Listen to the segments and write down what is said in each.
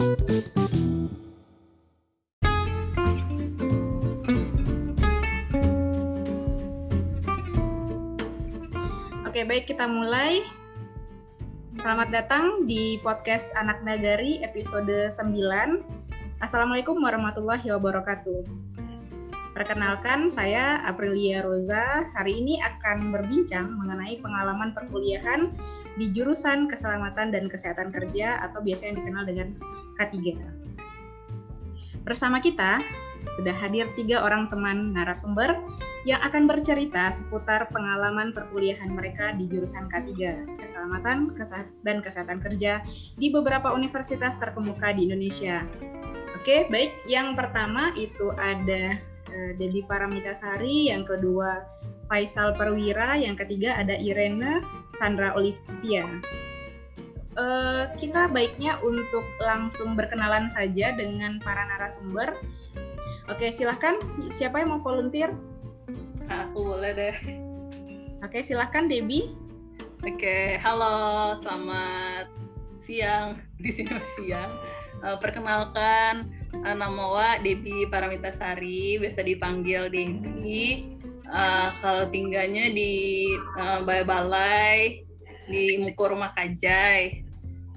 Oke, baik kita mulai. Selamat datang di podcast Anak Nagari episode 9. Assalamualaikum warahmatullahi wabarakatuh. Perkenalkan, saya Aprilia Roza. Hari ini akan berbincang mengenai pengalaman perkuliahan di jurusan Keselamatan dan Kesehatan Kerja atau biasa yang dikenal dengan K3. Bersama kita sudah hadir tiga orang teman narasumber yang akan bercerita seputar pengalaman perkuliahan mereka di jurusan K3, Keselamatan dan Kesehatan Kerja di beberapa universitas terkemuka di Indonesia. Oke, baik. Yang pertama itu ada uh, Debbie Paramitasari, yang kedua Faisal Perwira, yang ketiga ada Irene Sandra Olivia. Uh, kita baiknya untuk langsung berkenalan saja dengan para narasumber Oke, silahkan. Siapa yang mau volunteer? Aku boleh deh. Oke, silahkan Debbie. Oke, halo, selamat siang. Di sini siang. Uh, perkenalkan, uh, nama Wa Debbie Paramitasari, biasa dipanggil Debbie. Uh, kalau tinggalnya di uh, Balai-Balai, di Muko Rumah Kajai.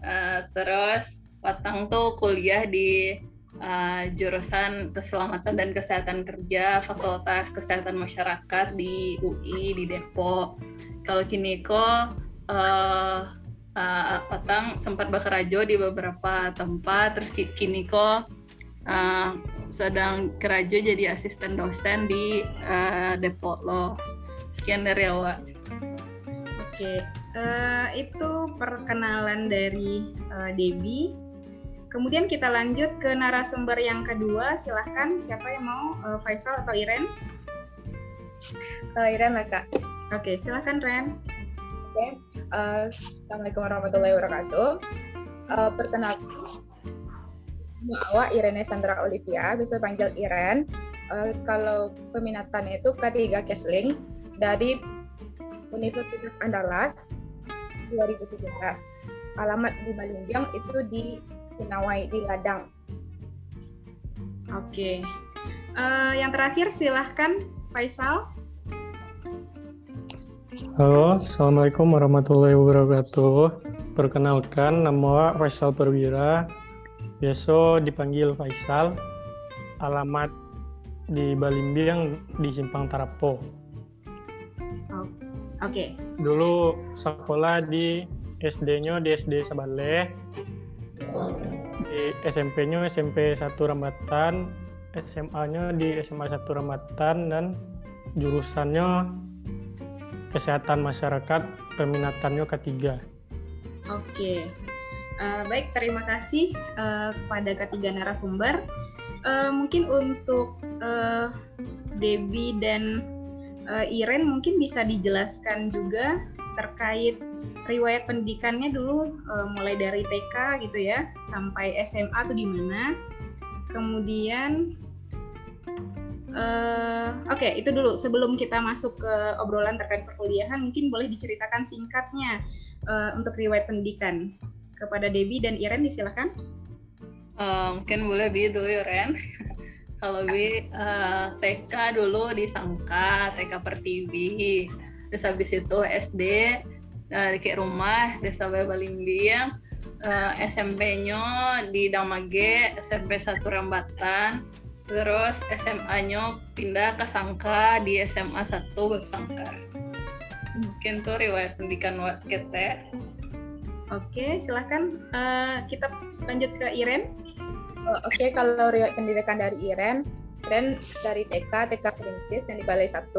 Uh, terus Patang tuh kuliah di uh, jurusan Keselamatan dan Kesehatan Kerja Fakultas Kesehatan Masyarakat di UI di Depok. Kalau Kiniko uh, uh, Patang sempat bekerja di beberapa tempat, terus Kiniko uh, sedang kerja jadi asisten dosen di uh, Depok lo. Sekian dari awal. Oke, uh, itu perkenalan dari uh, Debbie. Kemudian kita lanjut ke narasumber yang kedua. Silahkan siapa yang mau, uh, Faisal atau Iren? Uh, Iren lah kak. Oke, silahkan Ren. Oke, okay. uh, Assalamualaikum warahmatullahi wabarakatuh. Uh, perkenalkan, awak Irene Sandra Olivia, bisa panggil Iren. Uh, kalau peminatan itu K3 Kesling dari Universitas Andalas 2017. Alamat di Balingjang itu di Sinawai di Ladang. Oke. Uh, yang terakhir silahkan Faisal. Halo, Assalamualaikum warahmatullahi wabarakatuh. Perkenalkan, nama Faisal Perwira. Biasa dipanggil Faisal. Alamat di Balimbiang di Simpang Tarapo. Oh, Oke. Okay. Dulu sekolah di SD-nya di SD Sabale, di SMP-nya SMP 1 Rambatan, SMA-nya di SMA 1 Rambatan dan jurusannya Kesehatan Masyarakat, peminatannya ketiga. Oke. Uh, baik, terima kasih uh, kepada ketiga narasumber. Uh, mungkin untuk uh, Debbie dan uh, Iren mungkin bisa dijelaskan juga terkait riwayat pendidikannya dulu uh, mulai dari TK gitu ya sampai SMA tuh di mana. Kemudian uh, oke okay, itu dulu sebelum kita masuk ke obrolan terkait perkuliahan mungkin boleh diceritakan singkatnya uh, untuk riwayat pendidikan kepada Debbie dan Iren disilakan. Uh, mungkin boleh bi dulu ya Ren. Kalau bi uh, TK dulu di Sangka, TK Pertiwi. Terus habis itu SD uh, di rumah desa Balimbiang uh, eh, SMP-nya di Damage SMP satu Rambatan. Terus SMA-nya pindah ke Sangka di SMA 1 Bersangkar mungkin tuh riwayat pendidikan waskete. Oke silahkan uh, kita lanjut ke Iren oke okay, kalau riwayat pendidikan dari Iren Iren dari TK TK Perintis yang di Balai 1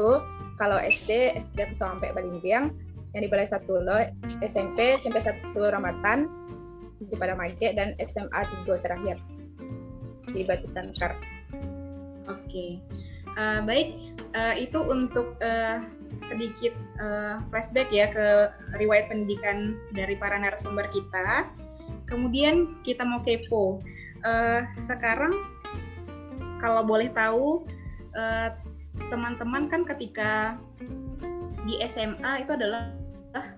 kalau SD SD sampai Balimbiang yang di Balai Satu lo SMP SMP Satu Ramatan di pada Mage dan SMA 3 terakhir di Batu Sangkar. Oke, uh, baik uh, itu untuk uh, sedikit uh, flashback ya ke riwayat pendidikan dari para narasumber kita. Kemudian kita mau kepo. Uh, sekarang kalau boleh tahu teman-teman uh, kan ketika di SMA itu adalah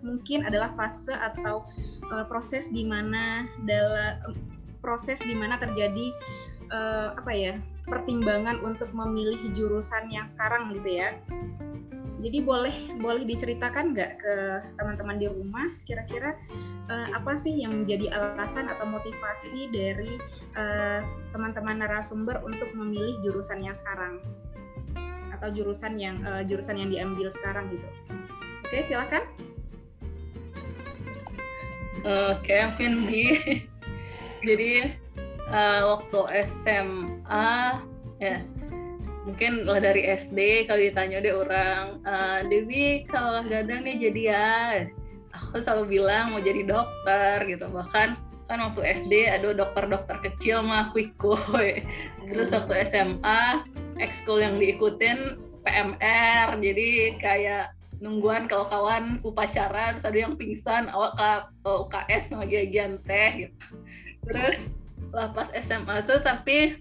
mungkin adalah fase atau uh, proses di mana dalam proses di mana terjadi uh, apa ya pertimbangan untuk memilih jurusan yang sekarang gitu ya. Jadi boleh boleh diceritakan nggak ke teman-teman di rumah kira-kira uh, apa sih yang menjadi alasan atau motivasi dari uh, teman-teman narasumber untuk memilih jurusan yang sekarang atau jurusan yang uh, jurusan yang diambil sekarang gitu. Oke, silakan. Oke, okay, Alvin Jadi uh, waktu SMA ya mungkin lah dari SD kalau ditanya deh orang uh, Dewi kalau gadang nih jadi ya aku selalu bilang mau jadi dokter gitu. Bahkan kan waktu SD ada dokter-dokter kecil mah aku ikut terus waktu SMA ekskul yang diikutin PMR jadi kayak nungguan kalau kawan upacara terus ada yang pingsan awak ke UKS sama gagian teh gitu. terus lah pas SMA tuh tapi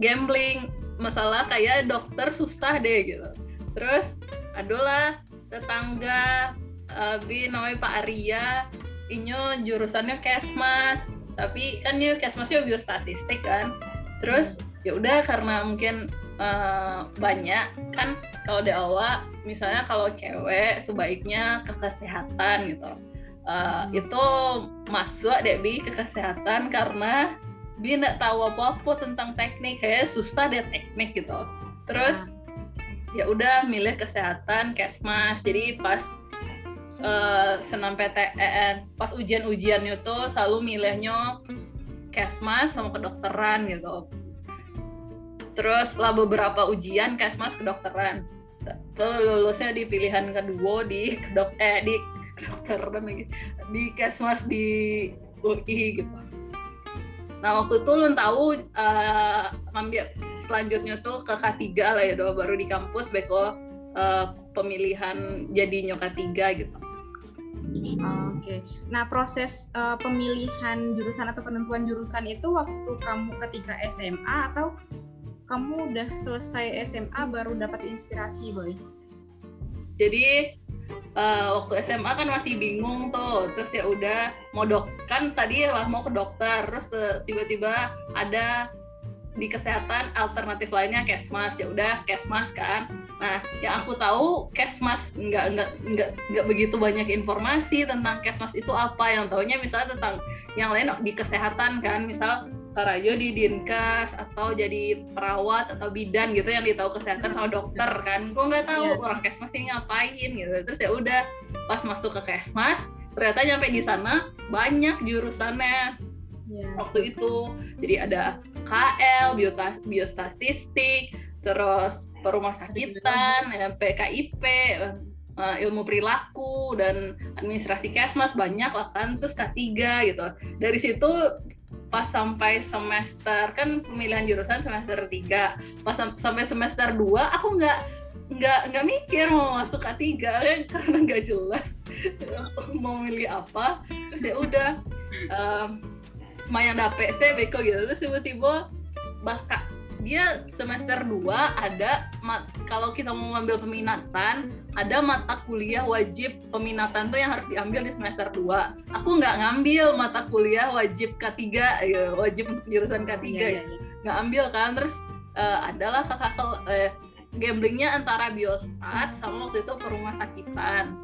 gambling. Masalah kayak dokter susah deh gitu. Terus adalah tetangga uh, bi namanya Pak Arya inyo jurusannya kesmas. Tapi kan dia kesmasnya biostatistik kan. Terus ya udah karena mungkin uh, banyak kan kalau di awal misalnya kalau cewek sebaiknya ke kesehatan gitu. Uh, itu masuk deh bi ke kesehatan karena dia nggak tahu apa-apa tentang teknik kayak susah deh teknik gitu. Terus ya udah milih kesehatan kesmas. Jadi pas uh, senam PTN pas ujian-ujian itu selalu milihnya kesmas sama kedokteran gitu. Terus lah beberapa ujian kesmas kedokteran. Tuh lulusnya di pilihan kedua di kedok eh di kedokteran lagi. Di kesmas di UI gitu Nah waktu itu lu tahu uh, ambil selanjutnya tuh ke K3 lah ya doa baru di kampus beko uh, pemilihan jadi K3 gitu. Oke. Okay. Nah, proses uh, pemilihan jurusan atau penentuan jurusan itu waktu kamu ketika SMA atau kamu udah selesai SMA baru dapat inspirasi, Boy? Jadi uh, waktu SMA kan masih bingung tuh. Terus ya udah mau dok kan tadi lah mau ke dokter. Terus tiba-tiba ada di kesehatan alternatif lainnya kesmas. Ya udah kesmas kan. Nah yang aku tahu kesmas nggak nggak nggak nggak begitu banyak informasi tentang kesmas itu apa. Yang tahunya misalnya tentang yang lain di kesehatan kan. Misal Karajo di Dinkes atau jadi perawat atau bidan gitu yang ditahu kesehatan sama dokter kan. Gue nggak tahu yeah. orang kesmas ini ngapain gitu. Terus ya udah pas masuk ke kesmas ternyata nyampe di sana banyak jurusannya. Yeah. waktu itu jadi ada KL biotas biostatistik terus perumah sakitan ya, PKIP uh, eh, ilmu perilaku dan administrasi kesmas banyak lah kan terus K3 gitu. Dari situ pas sampai semester kan pemilihan jurusan semester 3 pas sampai semester 2 aku nggak nggak nggak mikir mau masuk K3 kan karena nggak jelas mau milih apa. Terus ya udah um, main dapet saya beko gitu. Terus tiba-tiba bakal dia semester 2 ada kalau kita mau ngambil peminatan ada mata kuliah wajib peminatan tuh yang harus diambil di semester 2 aku nggak ngambil mata kuliah wajib K3 ya, wajib untuk jurusan K3 iya, ya, ya, ya. nggak ambil kan terus uh, adalah kakak uh, gamblingnya antara biostat sama waktu itu ke rumah sakitan.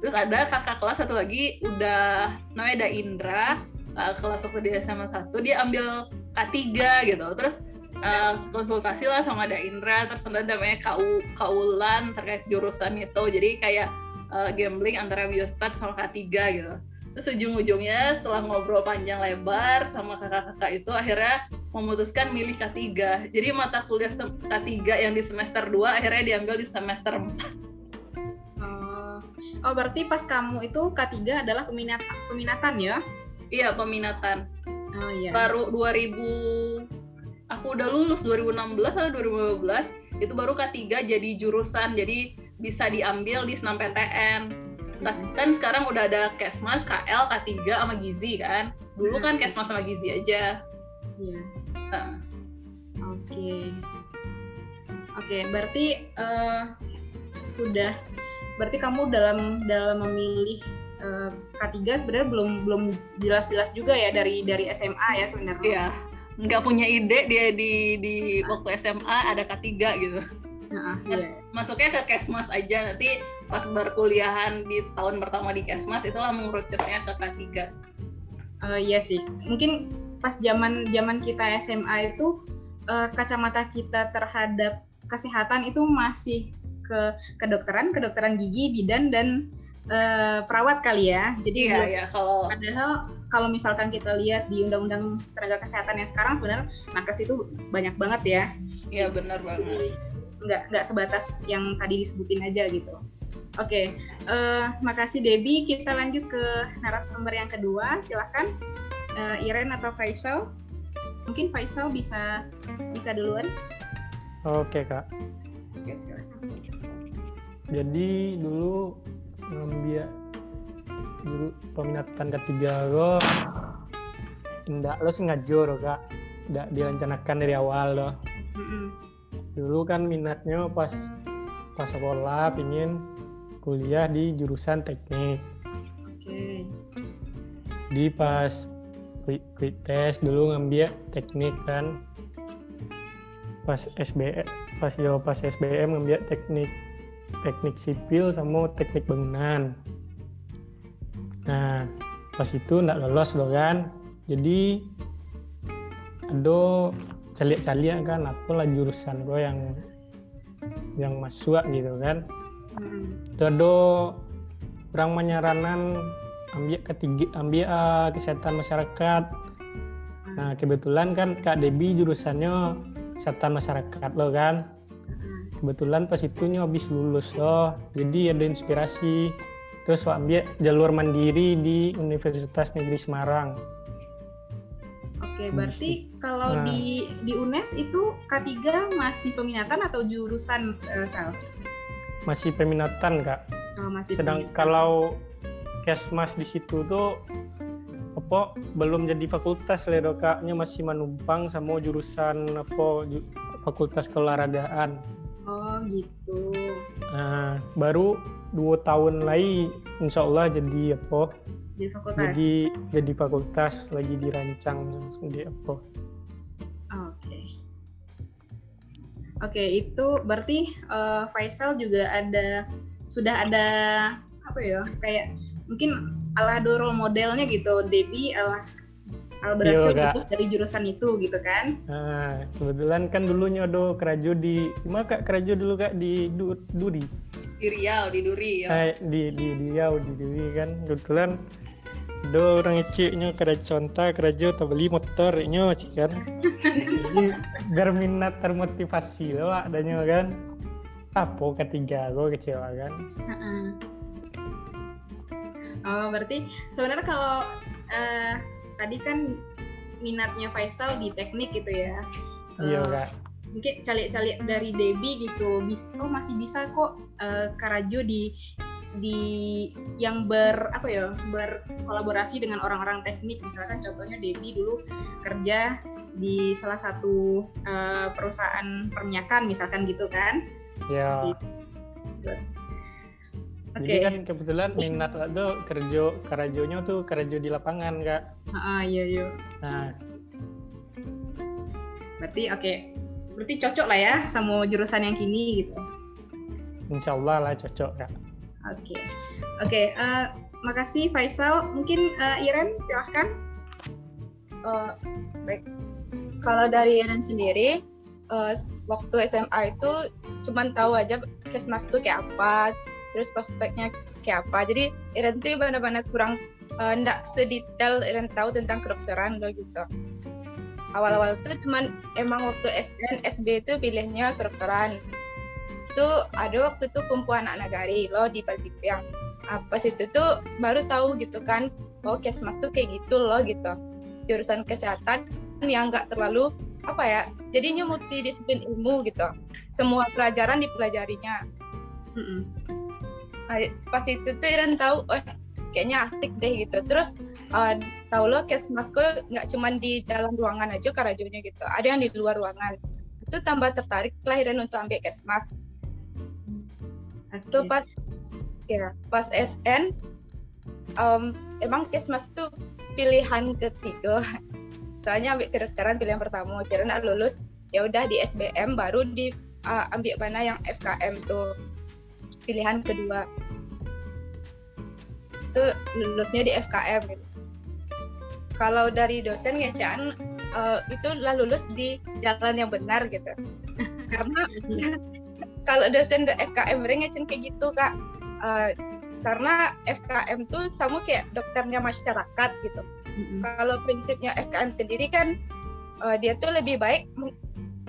Terus ada kakak kelas satu lagi udah namanya ada Indra uh, kelas waktu di SMA 1 dia ambil K3 gitu. Terus uh, konsultasi lah sama ada Indra terus ada namanya KU Kaulan terkait jurusan itu. Jadi kayak uh, gambling antara biostat sama K3 gitu. Terus ujung-ujungnya setelah ngobrol panjang lebar sama kakak-kakak itu akhirnya memutuskan milih K3 jadi mata kuliah K3 yang di semester 2 akhirnya diambil di semester 4 oh, oh berarti pas kamu itu K3 adalah peminat peminatan ya? Iya peminatan. Oh, iya. baru 2000 aku udah lulus 2016 atau 2015 itu baru K3 jadi jurusan jadi bisa diambil di senam PTN kan sekarang udah ada Kesmas, KL, K3 sama Gizi kan dulu kan hmm. Kesmas sama Gizi aja iya nah. oke okay. oke okay, berarti uh, sudah berarti kamu dalam dalam memilih uh, K3 sebenarnya belum belum jelas-jelas juga ya dari dari SMA ya sebenarnya. Iya, nggak punya ide dia di di waktu SMA ada K3 gitu. Nah, iya. masuknya ke Kesmas aja nanti pas berkuliahan di tahun pertama di Kesmas itulah mengerucutnya ke K3. Uh, iya sih. Mungkin pas zaman zaman kita SMA itu uh, kacamata kita terhadap kesehatan itu masih ke kedokteran, kedokteran gigi, bidan dan uh, perawat kali ya. Jadi iya, iya, kalau padahal kalau misalkan kita lihat di undang-undang tenaga kesehatan yang sekarang sebenarnya nakes itu banyak banget ya. Iya benar banget. Nggak nggak sebatas yang tadi disebutin aja gitu. Oke, okay. uh, makasih Debbie. Kita lanjut ke narasumber yang kedua. Silahkan uh, Iren atau Faisal. Mungkin Faisal bisa bisa duluan. Oke kak. Oke silakan. Jadi dulu ngambil dulu peminatan ketiga lo indah lo sengaja lo kak. Tidak direncanakan dari awal lo dulu kan minatnya pas pas sekolah pingin kuliah di jurusan teknik. Di pas quick, quick test dulu ngambil teknik kan. Pas SBM pas yo pas SBM ngambil teknik teknik sipil sama teknik bangunan nah pas itu nggak lolos loh kan. Jadi ada caliak-caliak kan apa lah jurusan gue yang yang masuk gitu kan. Itu ada orang menyaranan ambil ketiga ambil uh, kesehatan masyarakat. Nah kebetulan kan kak Debi jurusannya kesehatan masyarakat lo kan. Kebetulan pas itu habis lulus loh. Jadi ada inspirasi terus ambil jalur mandiri di Universitas Negeri Semarang Oke, berarti kalau Nah. di di UNES itu K3 masih peminatan atau jurusan eh, Sal? masih peminatan kak Oh, masih sedang peminatan. kalau kesmas di situ tuh apa belum jadi fakultas lah dok, kaknya masih menumpang sama jurusan apa fakultas keolahragaan Oh, gitu. Nah, baru dua tahun lagi insya Allah jadi apa Di fakultas. jadi jadi fakultas lagi dirancang di apa Oke. Oke, itu berarti eh, Faisal juga ada sudah ada apa ya? Kayak mungkin ala role modelnya gitu, Debbie ala al berhasil Iya, Kak. lulus dari jurusan itu gitu kan? nah kebetulan kan dulunya ada kerajo di mana kak kerajo dulu kak di Du- Duri Di Riau, di Duri ya. Eh, di di di Riau di Duri kan kebetulan ada orang eciknya kerajo conta kerajo tak beli motornya cik kan jadi biar minat termotivasi loh adanya kan apa ketiga gue kecewa kan Heeh. Oh, berarti sebenarnya kalau eh, tadi kan minatnya Faisal di teknik gitu ya. iya kak. mungkin calik-calik dari Debbie gitu. Bis oh masih bisa kok eh, Karajo di di yang ber apa ya berkolaborasi dengan orang-orang teknik. Misalkan contohnya Debbie dulu kerja di salah satu eh, perusahaan perminyakan misalkan gitu kan. Ya oke jadi kan kebetulan minat tuh kerja kerajonya tuh kerajo di lapangan kak Ah, iya iya nah berarti oke berarti cocok lah ya sama jurusan yang kini gitu insya Allah lah cocok kak Oke, oke. eh, makasih Faisal. Mungkin eh, Iren silahkan. Oh, baik. Kalau dari Iren sendiri, eh, waktu SMA itu cuman tahu aja kesmas itu kayak apa, terus prospeknya kayak apa. Jadi Iren tuh benar-benar kurang eh, ndak sedetail Iren tahu tentang kedokteran loh gitu. Awal-awal tuh cuman emang waktu SN, SB itu pilihnya kedokteran. Itu ada waktu itu kumpulan anak nagari loh di Paldipiang. Apa situ tuh baru tahu gitu kan, oh kesmas tuh kayak gitu loh gitu jurusan kesehatan yang nggak terlalu apa ya jadinya multidisiplin ilmu gitu semua pelajaran dipelajarinya Mm-mm. Nah, pas itu tuh Iren tahu oh kayaknya asik deh gitu. Terus eh, tahu lo kesmasku nggak cuma di dalam ruangan aja karajonya gitu. Ada yang di luar ruangan. Itu tambah tertarik lah Iren untuk ambil kesmas. Itu Oke. pas ya pas SN um, emang kesmas tuh pilihan ketiga. Soalnya ambil kedokteran pilihan pertama. Kira nak lulus ya udah di SBM baru di uh, ambil mana yang FKM tuh. Pilihan kedua itu lulusnya di FKM gitu. kalau dari dosen ngecean uh, itu lah lulus di jalan yang benar gitu karena kalau dosen FKM ngecen kayak gitu kak uh, karena FKM tuh sama kayak dokternya masyarakat gitu Mm-hmm. Kalau prinsipnya FKM sendiri kan uh, dia tuh lebih baik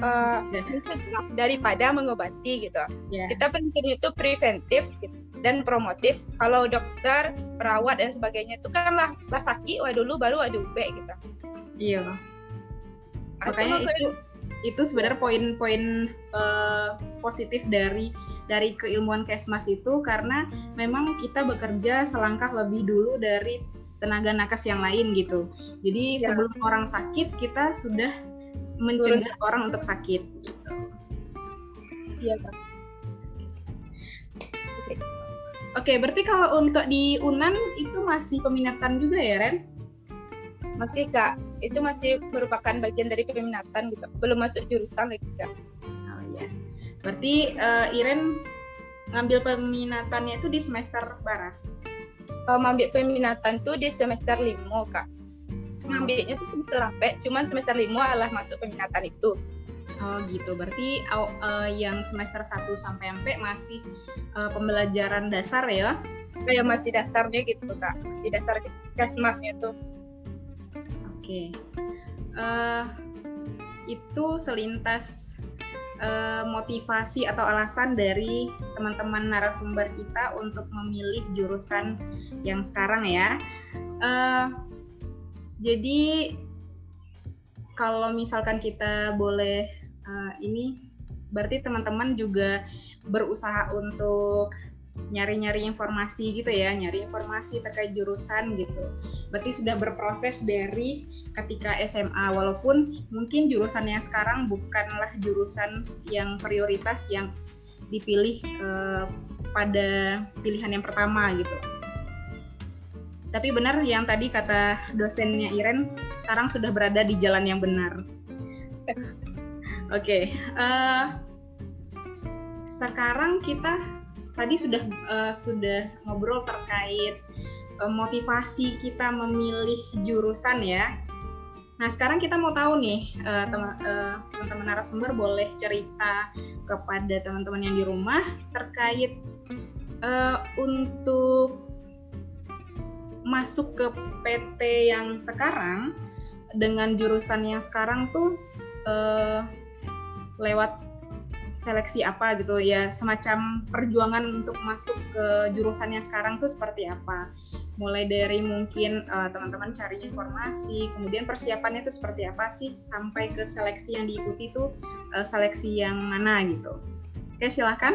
uh, mencegah daripada mengobati gitu. Yeah. Kita prinsipnya itu preventif gitu, dan promotif. Kalau dokter, perawat dan sebagainya itu kan lah, lah sakit, wah dulu baru ada UB gitu. Iya. Makanya itu itu sebenarnya poin-poin uh, positif dari dari keilmuan kesmas itu karena memang kita bekerja selangkah lebih dulu dari tenaga nakes yang lain gitu. Jadi ya. sebelum orang sakit kita sudah mencegah Turun. orang untuk sakit gitu. Iya, Kak. Oke, berarti kalau untuk di Unan itu masih peminatan juga ya, Ren? Masih, Kak. Itu masih merupakan bagian dari peminatan gitu. Belum masuk jurusan lagi, Kak. Oh iya. Berarti uh, Iren ngambil peminatannya itu di semester berapa? um, ambil peminatan tuh di semester lima kak ngambilnya tuh semester sampai cuman semester lima adalah masuk peminatan itu Oh gitu, berarti uh, yang semester 1 sampai MP masih uh, pembelajaran dasar ya? Kayak masih dasarnya gitu kak, masih dasar kesmasnya tuh. Oke, okay. uh, itu selintas uh, motivasi atau alasan dari teman-teman narasumber kita untuk memilih jurusan yang sekarang ya. Uh, jadi kalau misalkan kita boleh uh, ini, berarti teman-teman juga berusaha untuk nyari-nyari informasi gitu ya, nyari informasi terkait jurusan gitu. Berarti sudah berproses dari ketika SMA, walaupun mungkin jurusannya sekarang bukanlah jurusan yang prioritas yang dipilih eh, pada pilihan yang pertama gitu. Tapi benar yang tadi kata dosennya Iren, sekarang sudah berada di jalan yang benar. Oke, okay, uh, eh, sekarang kita tadi sudah uh, sudah ngobrol terkait uh, motivasi kita memilih jurusan ya. Nah sekarang kita mau tahu nih uh, teman-teman uh, narasumber boleh cerita kepada teman-teman yang di rumah terkait uh, untuk masuk ke PT yang sekarang dengan jurusan yang sekarang tuh uh, lewat seleksi apa gitu ya semacam perjuangan untuk masuk ke jurusannya sekarang tuh seperti apa. Mulai dari mungkin uh, teman-teman cari informasi kemudian persiapannya itu seperti apa sih sampai ke seleksi yang diikuti itu uh, seleksi yang mana gitu. Oke silahkan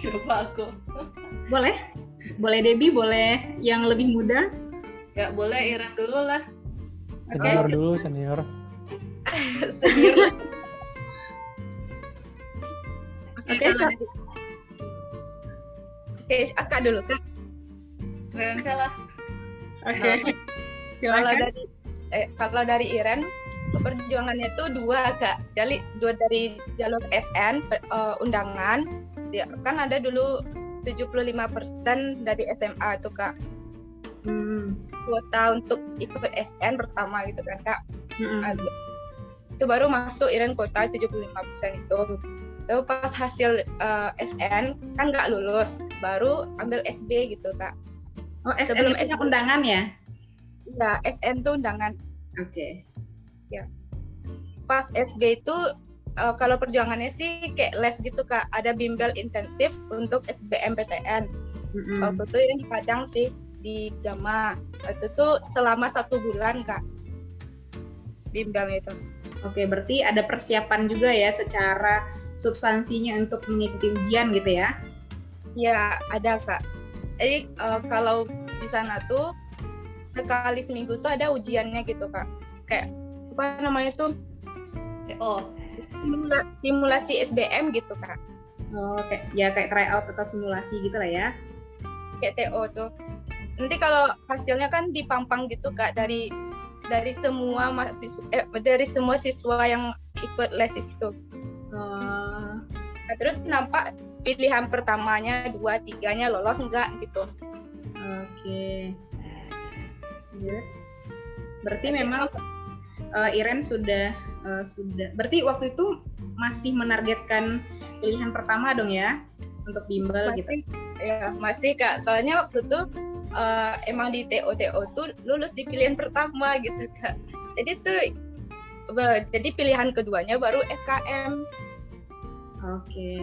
siapa aku. Boleh? Boleh Debbie? Boleh yang lebih muda? Ya boleh Iran dulu lah. Senior okay. dulu senior senior Oke, okay, Oke, okay, Akak dulu, Kak. Kalian salah. Oke. Okay. Silakan. Kalau dari eh, kalau dari Iren perjuangannya itu dua kak jadi dua dari jalur SN uh, undangan ya, kan ada dulu 75% dari SMA itu kak hmm. kuota untuk ikut SN pertama gitu kan kak hmm. Itu baru masuk Iren kota 75% itu Lalu pas hasil uh, eh, SN kan nggak lulus, baru ambil SB gitu kak. Oh SN Sebelum itu undangan ya? Iya SN tuh undangan. Oke. Okay. Ya. Pas SB itu uh, kalau perjuangannya sih kayak les gitu kak, ada bimbel intensif untuk SBMPTN. Mm-hmm. Waktu itu di Padang sih di Gama. Itu tuh selama satu bulan kak bimbel itu. Oke, berarti ada persiapan juga ya secara substansinya untuk mengikuti ujian gitu ya? Ya, ada Kak. Jadi uh, kalau di sana tuh sekali seminggu tuh ada ujiannya gitu Kak. Kayak apa namanya tuh? Oh, simulasi SBM gitu Kak. Oh, kayak ya kayak tryout atau simulasi gitu lah ya. kayak TO tuh nanti kalau hasilnya kan dipampang gitu kak dari dari semua mahasiswa eh, dari semua siswa yang ikut les itu Oh, nah, terus nampak pilihan pertamanya dua tiganya lolos enggak gitu Oke. Good. Berarti memang uh, Iren sudah uh, sudah. Berarti waktu itu masih menargetkan pilihan pertama dong ya untuk bimbel gitu. masih ya masih kak soalnya waktu itu eh, emang di TO TO tuh lulus di pilihan pertama gitu kak jadi tuh jadi pilihan keduanya baru FKM Oke.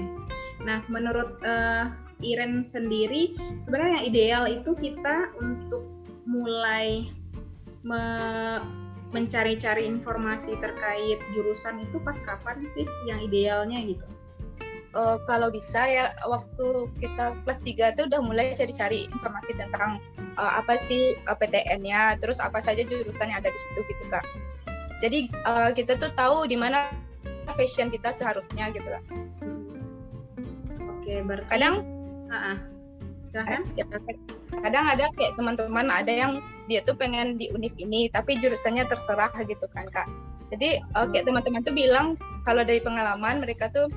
Nah, menurut uh, Iren sendiri, sebenarnya yang ideal itu kita untuk mulai me- mencari-cari informasi terkait jurusan itu pas kapan sih yang idealnya gitu? Eh, kalau bisa ya waktu kita kelas 3 tuh udah mulai cari-cari informasi tentang eh, apa sih eh, PTN-nya, terus apa saja jurusan yang ada di situ gitu kak. Jadi eh, kita tuh tahu di mana passion kita seharusnya gitu kak. Oke, berarti Kadang Ah, ah. Silahkan. ya, kadang ada kayak teman-teman ada yang dia tuh pengen di univ ini tapi jurusannya terserah gitu kan kak. Jadi kayak teman-teman tuh bilang kalau dari pengalaman mereka tuh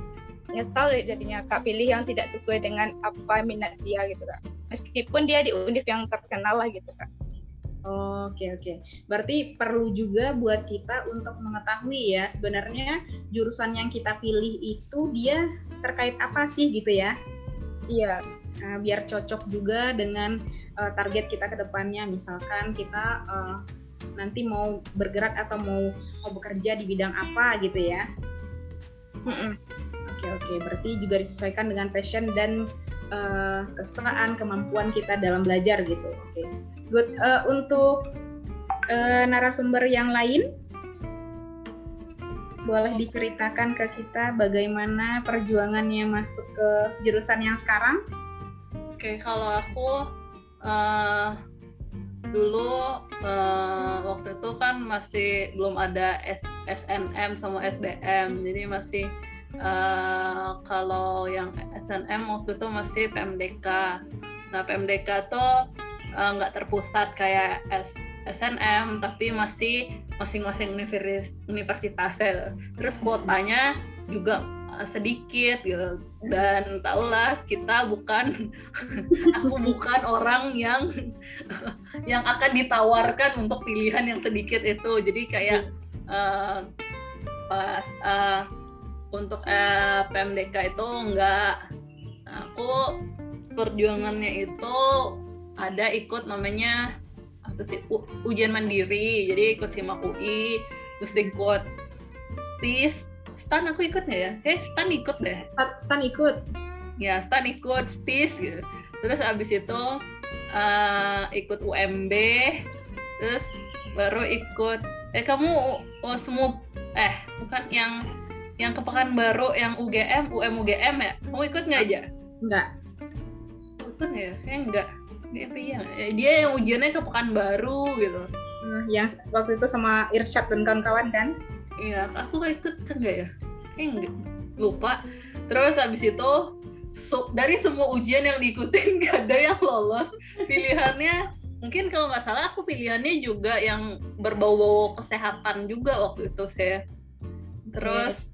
nyesal jadinya kak pilih yang tidak sesuai dengan apa minat dia gitu kak. Meskipun dia di univ yang terkenal lah gitu kak. Oke oke. Berarti perlu juga buat kita untuk mengetahui ya sebenarnya jurusan yang kita pilih itu dia terkait apa sih gitu ya? Iya, Nah, biar cocok juga dengan uh, target kita ke depannya. Misalkan kita uh, nanti mau bergerak atau mau mau bekerja di bidang apa gitu ya? Mm-mm. Oke oke. Berarti juga disesuaikan dengan passion dan uh, kesukaan kemampuan kita dalam belajar gitu. Oke. Good. Uh, untuk uh, narasumber yang lain boleh diceritakan ke kita bagaimana perjuangannya masuk ke jurusan yang sekarang? Oke, kalau aku eh, dulu eh, waktu itu kan masih belum ada S- SNM sama SBM, jadi masih eh, kalau yang SNM waktu itu masih PMDK. Nah, PMDK tuh eh, nggak terpusat kayak S SNM, tapi masih masing-masing universitas universitasnya. Terus kuotanya juga eh, sedikit gitu dan tahulah kita bukan aku bukan orang yang yang akan ditawarkan untuk pilihan yang sedikit itu jadi kayak eh, pas eh, untuk eh, PMDK itu enggak aku perjuangannya itu ada ikut namanya apa sih u- ujian mandiri jadi ikut simak UI terus ikut STIS STAN aku ikut nggak ya? Eh STAN ikut deh Stan- ikut. ya Stan ikut STIS gitu. terus abis itu eh, ikut UMB terus baru ikut eh kamu oh, semua eh bukan yang yang ke Pekanbaru yang UGM UM UGM ya kamu ikut nggak aja Enggak. ikut nggak ya kayak enggak dia Eh, dia yang ujiannya ke Pekanbaru gitu Eh, yang waktu itu sama Irsyad dan kawan-kawan kan? Iya, aku gak ikut kan nggak ya? Kayak enggak. Lupa. Terus habis itu so- dari semua ujian yang diikutin gak ada yang lolos. Pilihannya mungkin kalau nggak salah aku pilihannya juga yang berbau-bau kesehatan juga waktu itu saya. Terus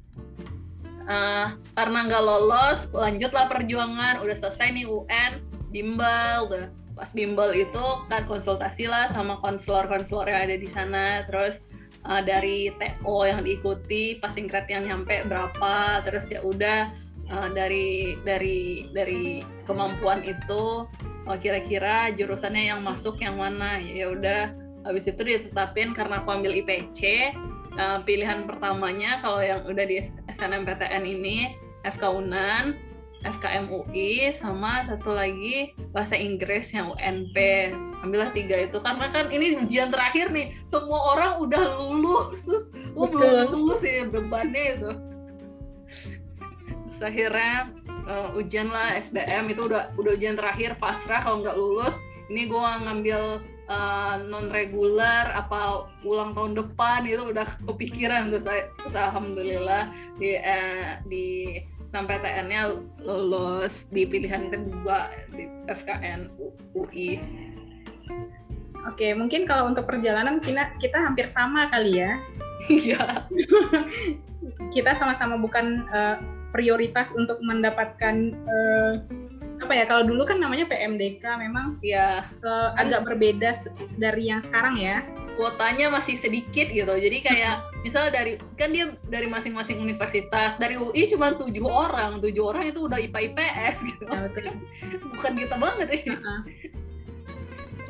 eh, karena nggak lolos, lanjutlah perjuangan. Udah selesai nih UN, bimbel, udah pas bimbel itu kan konsultasi lah sama konselor-konselor yang ada di sana. Terus uh, dari TO yang diikuti passing grade yang nyampe berapa terus ya udah uh, dari dari dari kemampuan itu uh, kira-kira jurusannya yang masuk yang mana ya udah habis itu ditetapin karena aku ambil IPC uh, pilihan pertamanya kalau yang udah di SNMPTN ini FK Unan FKM UI sama satu lagi bahasa Inggris yang UNP ambillah tiga itu karena kan ini ujian terakhir nih. Semua orang udah lulus. Terus gue belum lulus ya bebannya itu. Terus akhirnya uh, ujian lah SBM itu udah udah ujian terakhir pasrah kalau nggak lulus. Ini gue ngambil non reguler apa ulang tahun depan itu udah kepikiran terus, saya- terus alhamdulillah di eh, di SNMPTN-nya lulus di pilihan kedua di FKN UI. Oke, mungkin kalau untuk perjalanan kita kita hampir sama kali ya. Iya. kita sama-sama bukan uh, prioritas untuk mendapatkan uh, apa ya? Kalau dulu kan namanya PMDK, memang Iya. uh, agak berbeda dari yang sekarang ya. kuotanya masih sedikit gitu. Jadi kayak misalnya dari kan dia dari masing-masing universitas, dari UI cuma tujuh orang, tujuh orang itu udah IPA IPS gitu. Ya, betul. Bukan kita banget ya. Heeh.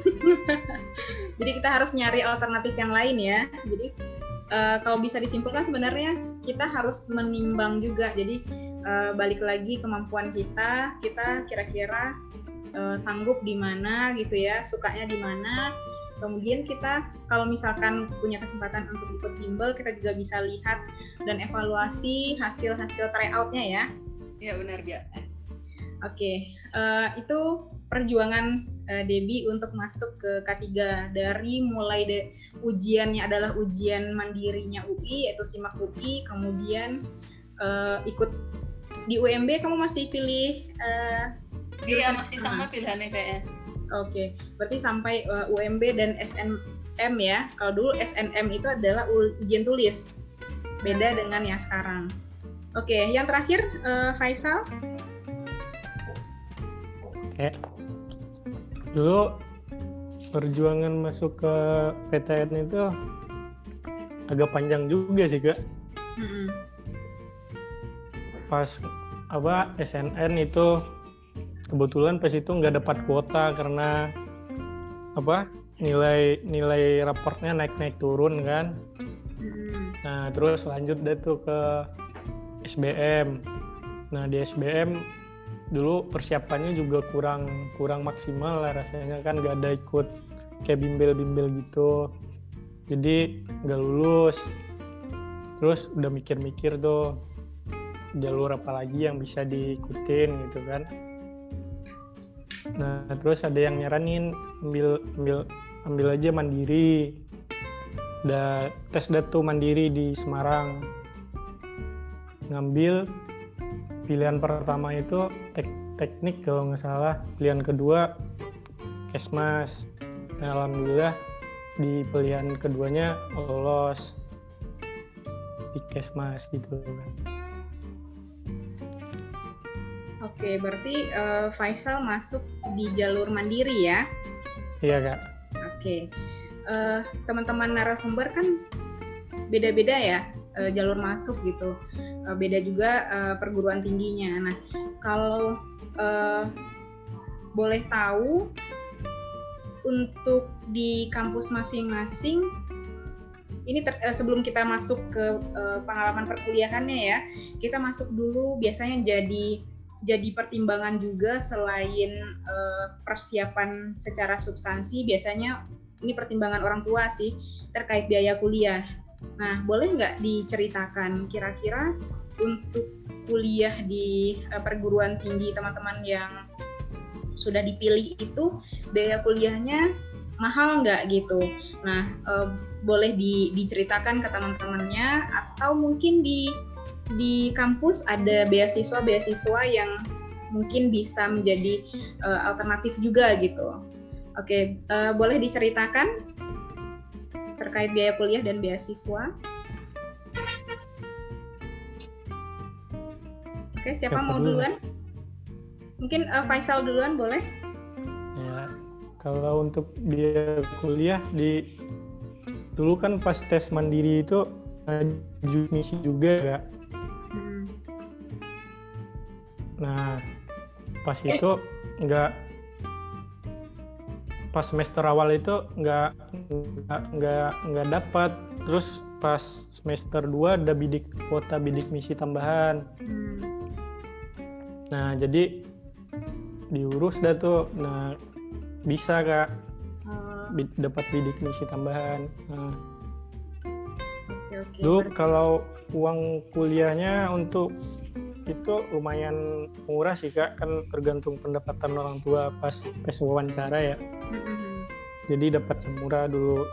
Jadi kita harus nyari alternatif yang lain ya. Jadi eh, kalau bisa disimpulkan sebenarnya kita harus menimbang juga. Jadi eh, balik lagi kemampuan kita, kita kira-kira eh, sanggup di mana gitu ya, sukanya di mana. Kemudian kita kalau misalkan punya kesempatan untuk ikut bimbel, kita juga bisa lihat dan evaluasi hasil-hasil tryout-nya ya. Iya benar ya. Oke, eh, itu perjuangan eh, Debbie untuk masuk ke K3 dari mulai de, ujiannya adalah ujian mandirinya UI yaitu SIMAK UI, kemudian eh, ikut di UMB kamu masih pilih eh, Iya masih sama pilihannya kayak. Oke, berarti sampai eh, UMB dan SNM ya. Kalau dulu SNM itu adalah ujian tulis. Beda dengan yang sekarang. Oke, yang terakhir eh, Faisal. Oke. Dulu perjuangan masuk ke PTN itu agak panjang juga sih kak. Mm-mm. Pas apa SNN itu kebetulan pas itu nggak dapat kuota karena apa nilai nilai raportnya naik naik turun kan. Mm-mm. Nah terus lanjut deh tuh ke SBM. Nah di SBM dulu persiapannya juga kurang kurang maksimal lah rasanya kan nggak ada ikut kayak bimbel-bimbel gitu. Jadi nggak lulus. Terus udah mikir-mikir tuh jalur apa lagi yang bisa diikutin gitu kan. Nah terus ada yang nyaranin ambil ambil ambil aja mandiri. Da tes datu mandiri di Semarang. Ngambil pilihan pertama itu tek- teknik kalau nggak salah. Pilihan kedua kesmas. Nah, alhamdulillah di pilihan keduanya lolos di kesmas gitu kan Oke, berarti eh, Faisal masuk di jalur mandiri ya. iya kak Oke, Eh, teman-teman narasumber kan beda-beda ya eh, jalur masuk gitu. Eh, beda juga eh, perguruan tingginya. Nah, kalau eh, boleh tahu untuk di kampus masing-masing ini ter- sebelum kita masuk ke eh, pengalaman perkuliahannya ya, kita masuk dulu biasanya jadi jadi pertimbangan juga selain eh, persiapan secara substansi biasanya ini pertimbangan orang tua sih terkait biaya kuliah. Nah, boleh nggak diceritakan kira-kira untuk kuliah di eh, perguruan tinggi teman-teman yang sudah dipilih itu biaya kuliahnya mahal nggak gitu? Nah, eh, boleh di- diceritakan ke teman-temannya atau mungkin di di kampus ada beasiswa-beasiswa yang mungkin bisa menjadi eh, alternatif juga gitu. Oke, eh, boleh diceritakan terkait biaya kuliah dan beasiswa? Oke, siapa Siapa mau dulu? duluan? Mungkin eh, Faisal duluan boleh? ya kalau untuk biaya kuliah di dulu kan pas tes mandiri itu misi juga kak Nah, pas itu nggak pas semester awal itu nggak nggak nggak nggak dapat. Terus pas semester 2 ada bidik kuota bidik misi tambahan. Hmm. Nah, jadi diurus dah tuh. Nah, bisa kak Eh, bi- dapat bidik misi tambahan. Nah. Dulu Ber- kalau uang kuliahnya untuk itu lumayan murah sih kak, kan tergantung pendapatan orang tua pas pas wawancara ya. Hmm, hmm, hmm. Jadi dapat yang murah dulu.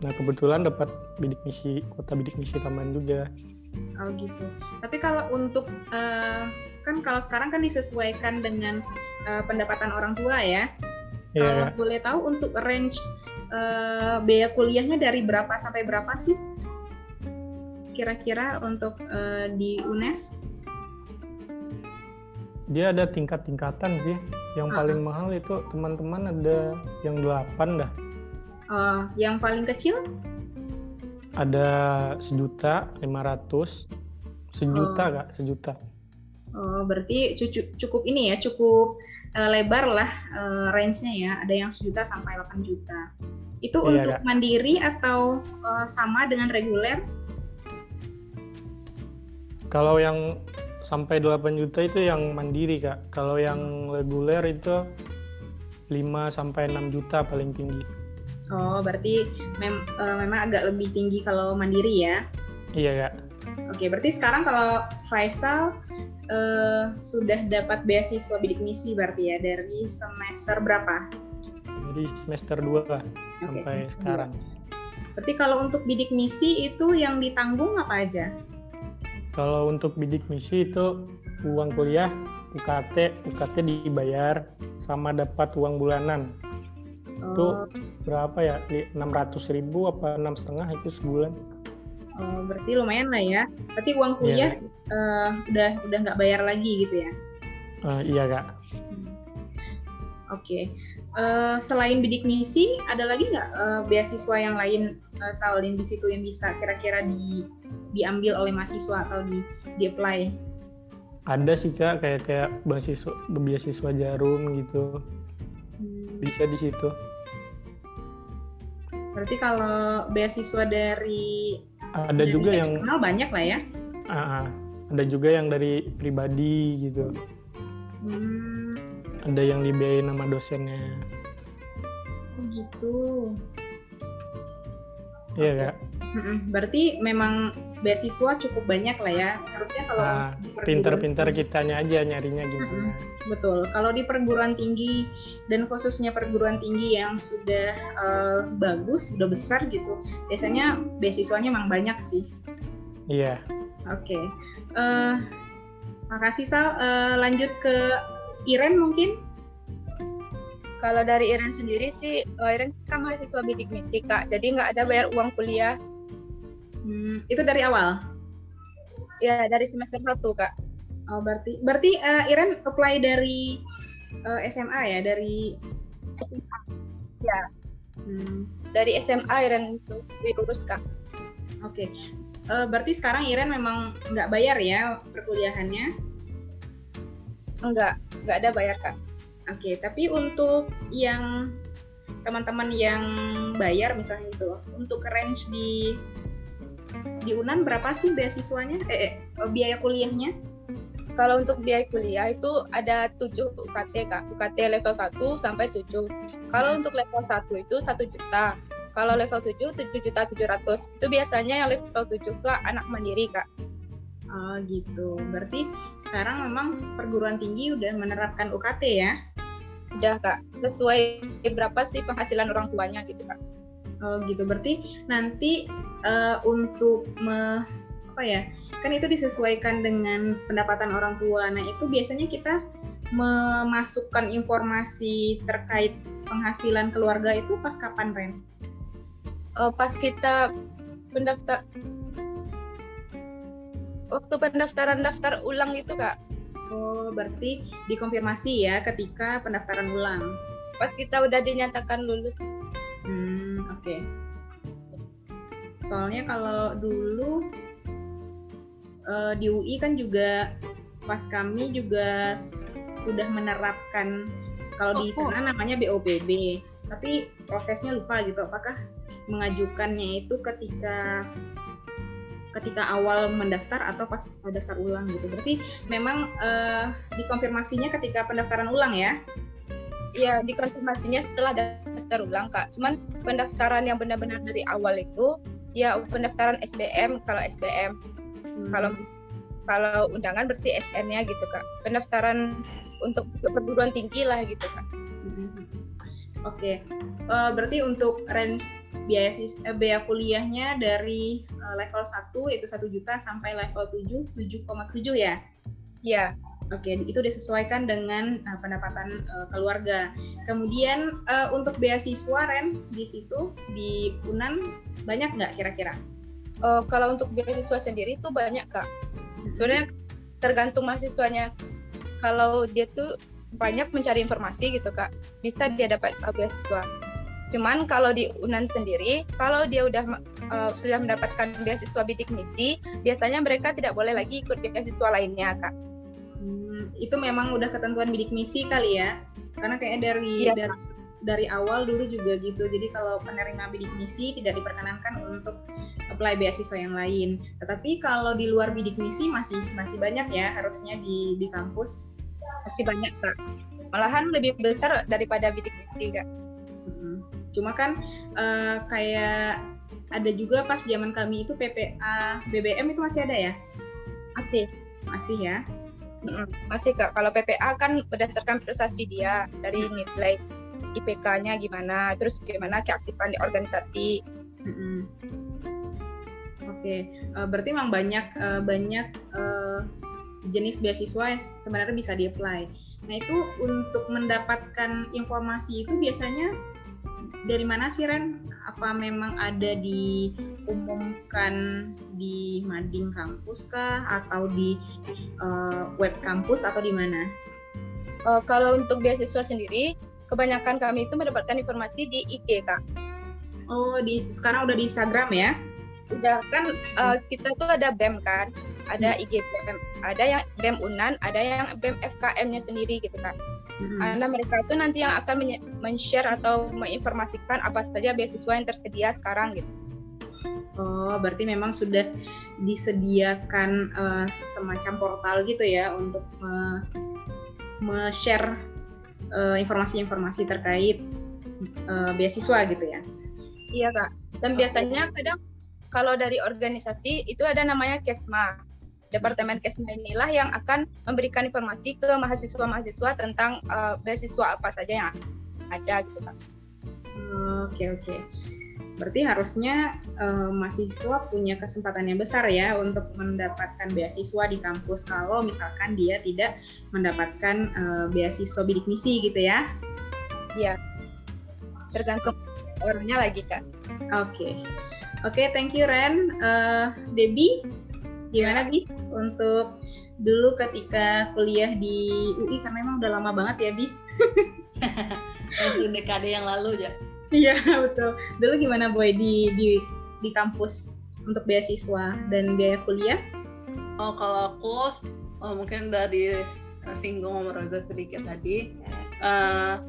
Nah kebetulan dapat bidik misi kuota bidik misi tambahan juga. Oh gitu. Tapi kalau untuk uh, kan kalau sekarang kan disesuaikan dengan uh, pendapatan orang tua ya. Iya. Kalau boleh tahu untuk range uh, biaya kuliahnya dari berapa sampai berapa sih? Kira-kira untuk uh, di UNES? Dia ada tingkat-tingkatan sih. Yang Ah. paling mahal itu teman-teman ada yang 8 dah. Uh, yang paling kecil? Ada sejuta lima ratus, sejuta Oh. kak, sejuta. Oh, berarti cucu- cukup ini ya, cukup uh, lebar lah uh, range-nya ya. Ada yang sejuta sampai 8 juta. Itu Iya, untuk Kak. mandiri atau uh, sama dengan reguler? Kalau yang sampai 8 juta itu yang mandiri kak. Kalau yang reguler itu 5 sampai 6 juta paling tinggi. Oh, berarti mem- uh, memang agak lebih tinggi kalau mandiri ya. Iya kak. Oke, berarti sekarang kalau Faisal uh, sudah dapat beasiswa bidik misi berarti ya dari semester berapa? Jadi semester 2 lah Oke, sampai semester dua. sekarang. Berarti kalau untuk bidik misi itu yang ditanggung apa aja? Kalau untuk bidik misi itu uang kuliah UKT, UKT dibayar sama dapat uang bulanan. Itu Oh, berapa ya? 600 ribu apa enam setengah itu sebulan? oh, berarti lumayan lah ya. Berarti uang kuliah Iya. uh, udah udah nggak bayar lagi gitu ya? Eh, iya kak. Hmm. Oke. Eh, selain bidik misi, ada lagi nggak eh, beasiswa yang lain uh, salin di situ yang bisa kira-kira di diambil oleh mahasiswa atau di di apply? Ada sih kak kayak kayak beasiswa beasiswa jarum gitu. Hmm, Bisa di situ. Berarti kalau beasiswa dari Ada dari juga yang banyak lah ya? ah. ada juga yang dari pribadi gitu. Hmm, Ada yang dibiayain sama dosennya. oh gitu. Iya Oke. kak. Berarti memang beasiswa cukup banyak lah ya. Harusnya kalau Nah, pinter-pinter kitanya aja nyarinya gimana. Mm-mm. Betul. Kalau di perguruan tinggi dan khususnya perguruan tinggi yang sudah eh, bagus, sudah besar gitu, biasanya beasiswanya memang banyak sih. Iya. Oke. Eh, makasih Sal. Eh, lanjut ke Iren mungkin. Kalau dari Iren sendiri sih, oh, Iren kan mahasiswa bidik misi kak, jadi nggak ada bayar uang kuliah. Hmm, itu dari awal. Ya dari semester 1 kak. Oh, berarti berarti eh, Iren apply dari eh, SMA ya, dari SMA. Ya hmm, dari SMA Iren itu lulus kak. Oke. Eh, berarti sekarang Iren memang nggak bayar ya perkuliahannya. Enggak, nggak ada bayar kak. Oke, tapi untuk yang teman-teman yang bayar misalnya itu, untuk range di di Unan berapa sih beasiswanya? Eh, eh, biaya kuliahnya? Kalau untuk biaya kuliah itu ada 7 UKT kak, UKT level 1 sampai 7. Kalau untuk level 1 itu 1 juta. Kalau level 7 7 juta 700. Itu biasanya yang level 7 ke anak mandiri kak. Oh gitu. Berarti sekarang memang perguruan tinggi udah menerapkan UKT ya? Udah kak, sesuai berapa sih penghasilan orang tuanya gitu kak. Oh gitu. Berarti nanti eh, untuk me, apa ya? Kan itu disesuaikan dengan pendapatan orang tua. Nah itu biasanya kita memasukkan informasi terkait penghasilan keluarga itu pas kapan Ren? Eh, pas kita pendaftar waktu pendaftaran daftar ulang itu kak Oh berarti dikonfirmasi ya ketika pendaftaran ulang. pas kita udah dinyatakan lulus Hmm oke. Soalnya kalau dulu eh, di UI kan juga pas kami juga sudah menerapkan kalau di Oh, oh. sana namanya BOPB, tapi prosesnya lupa gitu. Apakah mengajukannya itu ketika ketika awal mendaftar atau pas daftar ulang gitu. Berarti memang eh, dikonfirmasinya ketika pendaftaran ulang ya? ya dikonfirmasinya setelah daftar ulang kak cuman pendaftaran yang benar-benar dari awal itu ya pendaftaran SBM kalau SBM Hmm. kalau kalau undangan berarti SN-nya gitu kak pendaftaran untuk perguruan tinggi lah gitu kak Mm-mm. Oke, uh, berarti untuk range biaya sis, uh, biaya kuliahnya dari uh, level 1 yaitu 1 juta sampai level 7 7,7 ya? Iya. Oke, itu disesuaikan dengan uh, pendapatan uh, keluarga. Kemudian uh, untuk beasiswa Ren di situ di Unan banyak nggak kira-kira? Uh, kalau untuk beasiswa sendiri itu banyak kak. Sebenarnya tergantung mahasiswanya. Kalau dia tuh banyak mencari informasi gitu kak bisa dia dapat uh, beasiswa cuman kalau di Unan sendiri kalau dia udah uh, sudah mendapatkan beasiswa bidik misi biasanya mereka tidak boleh lagi ikut beasiswa lainnya kak itu memang udah ketentuan bidik misi kali ya. Karena kayaknya dari iya, dari dari awal dulu juga gitu. Jadi kalau penerima bidik misi tidak diperkenankan untuk apply beasiswa yang lain. Tetapi kalau di luar bidik misi masih masih banyak ya harusnya di di kampus. Masih banyak kak. Malahan lebih besar daripada bidik misi kak. Cuma kan uh, kayak ada juga pas zaman kami itu PPA BBM itu masih ada ya? Masih. Masih ya masih kak kalau PPA kan berdasarkan prestasi dia dari nilai IPK-nya gimana terus gimana keaktifan di organisasi Oke, okay. eh, berarti memang banyak uh, banyak uh, jenis beasiswa yang sebenarnya bisa di-apply. Nah, itu untuk mendapatkan informasi itu biasanya dari mana sih Ren? Apa memang ada diumumkan di mading kampus kah atau di uh, web kampus atau di mana? Uh, kalau untuk beasiswa sendiri, kebanyakan kami itu mendapatkan informasi di IG, Kak. Oh, di sekarang udah di Instagram ya? Udah kan uh, kita tuh ada BEM kan ada. IG BEM, ada yang BEM Unan, ada yang BEM FKM-nya sendiri gitu kan. Hmm. Karena mereka itu nanti yang akan men-share atau menginformasikan apa saja beasiswa yang tersedia sekarang gitu. Oh, berarti memang sudah disediakan uh, semacam portal gitu ya untuk me-share uh, informasi-informasi terkait uh, beasiswa gitu ya. Iya, Kak. Dan biasanya kadang kalau dari organisasi itu ada namanya KESMA. Departemen Kesma inilah yang akan memberikan informasi ke mahasiswa-mahasiswa tentang uh, beasiswa apa saja yang ada gitu kan. Oke oke. Berarti harusnya uh, mahasiswa punya kesempatan yang besar ya untuk mendapatkan beasiswa di kampus kalau misalkan dia tidak mendapatkan uh, beasiswa bidik misi gitu ya? Iya. Tergantung orangnya lagi kak. Oke. Okay. Oke, okay, thank you Ren. Uh, Debbie, gimana Bi untuk dulu ketika kuliah di UI karena emang udah lama banget ya Bi. Masih dekade yang lalu ya iya betul. Dulu gimana Boy di di di kampus untuk beasiswa dan biaya kuliah? Oh kalau aku oh, mungkin dari uh, singgung sama Rosa sedikit tadi uh,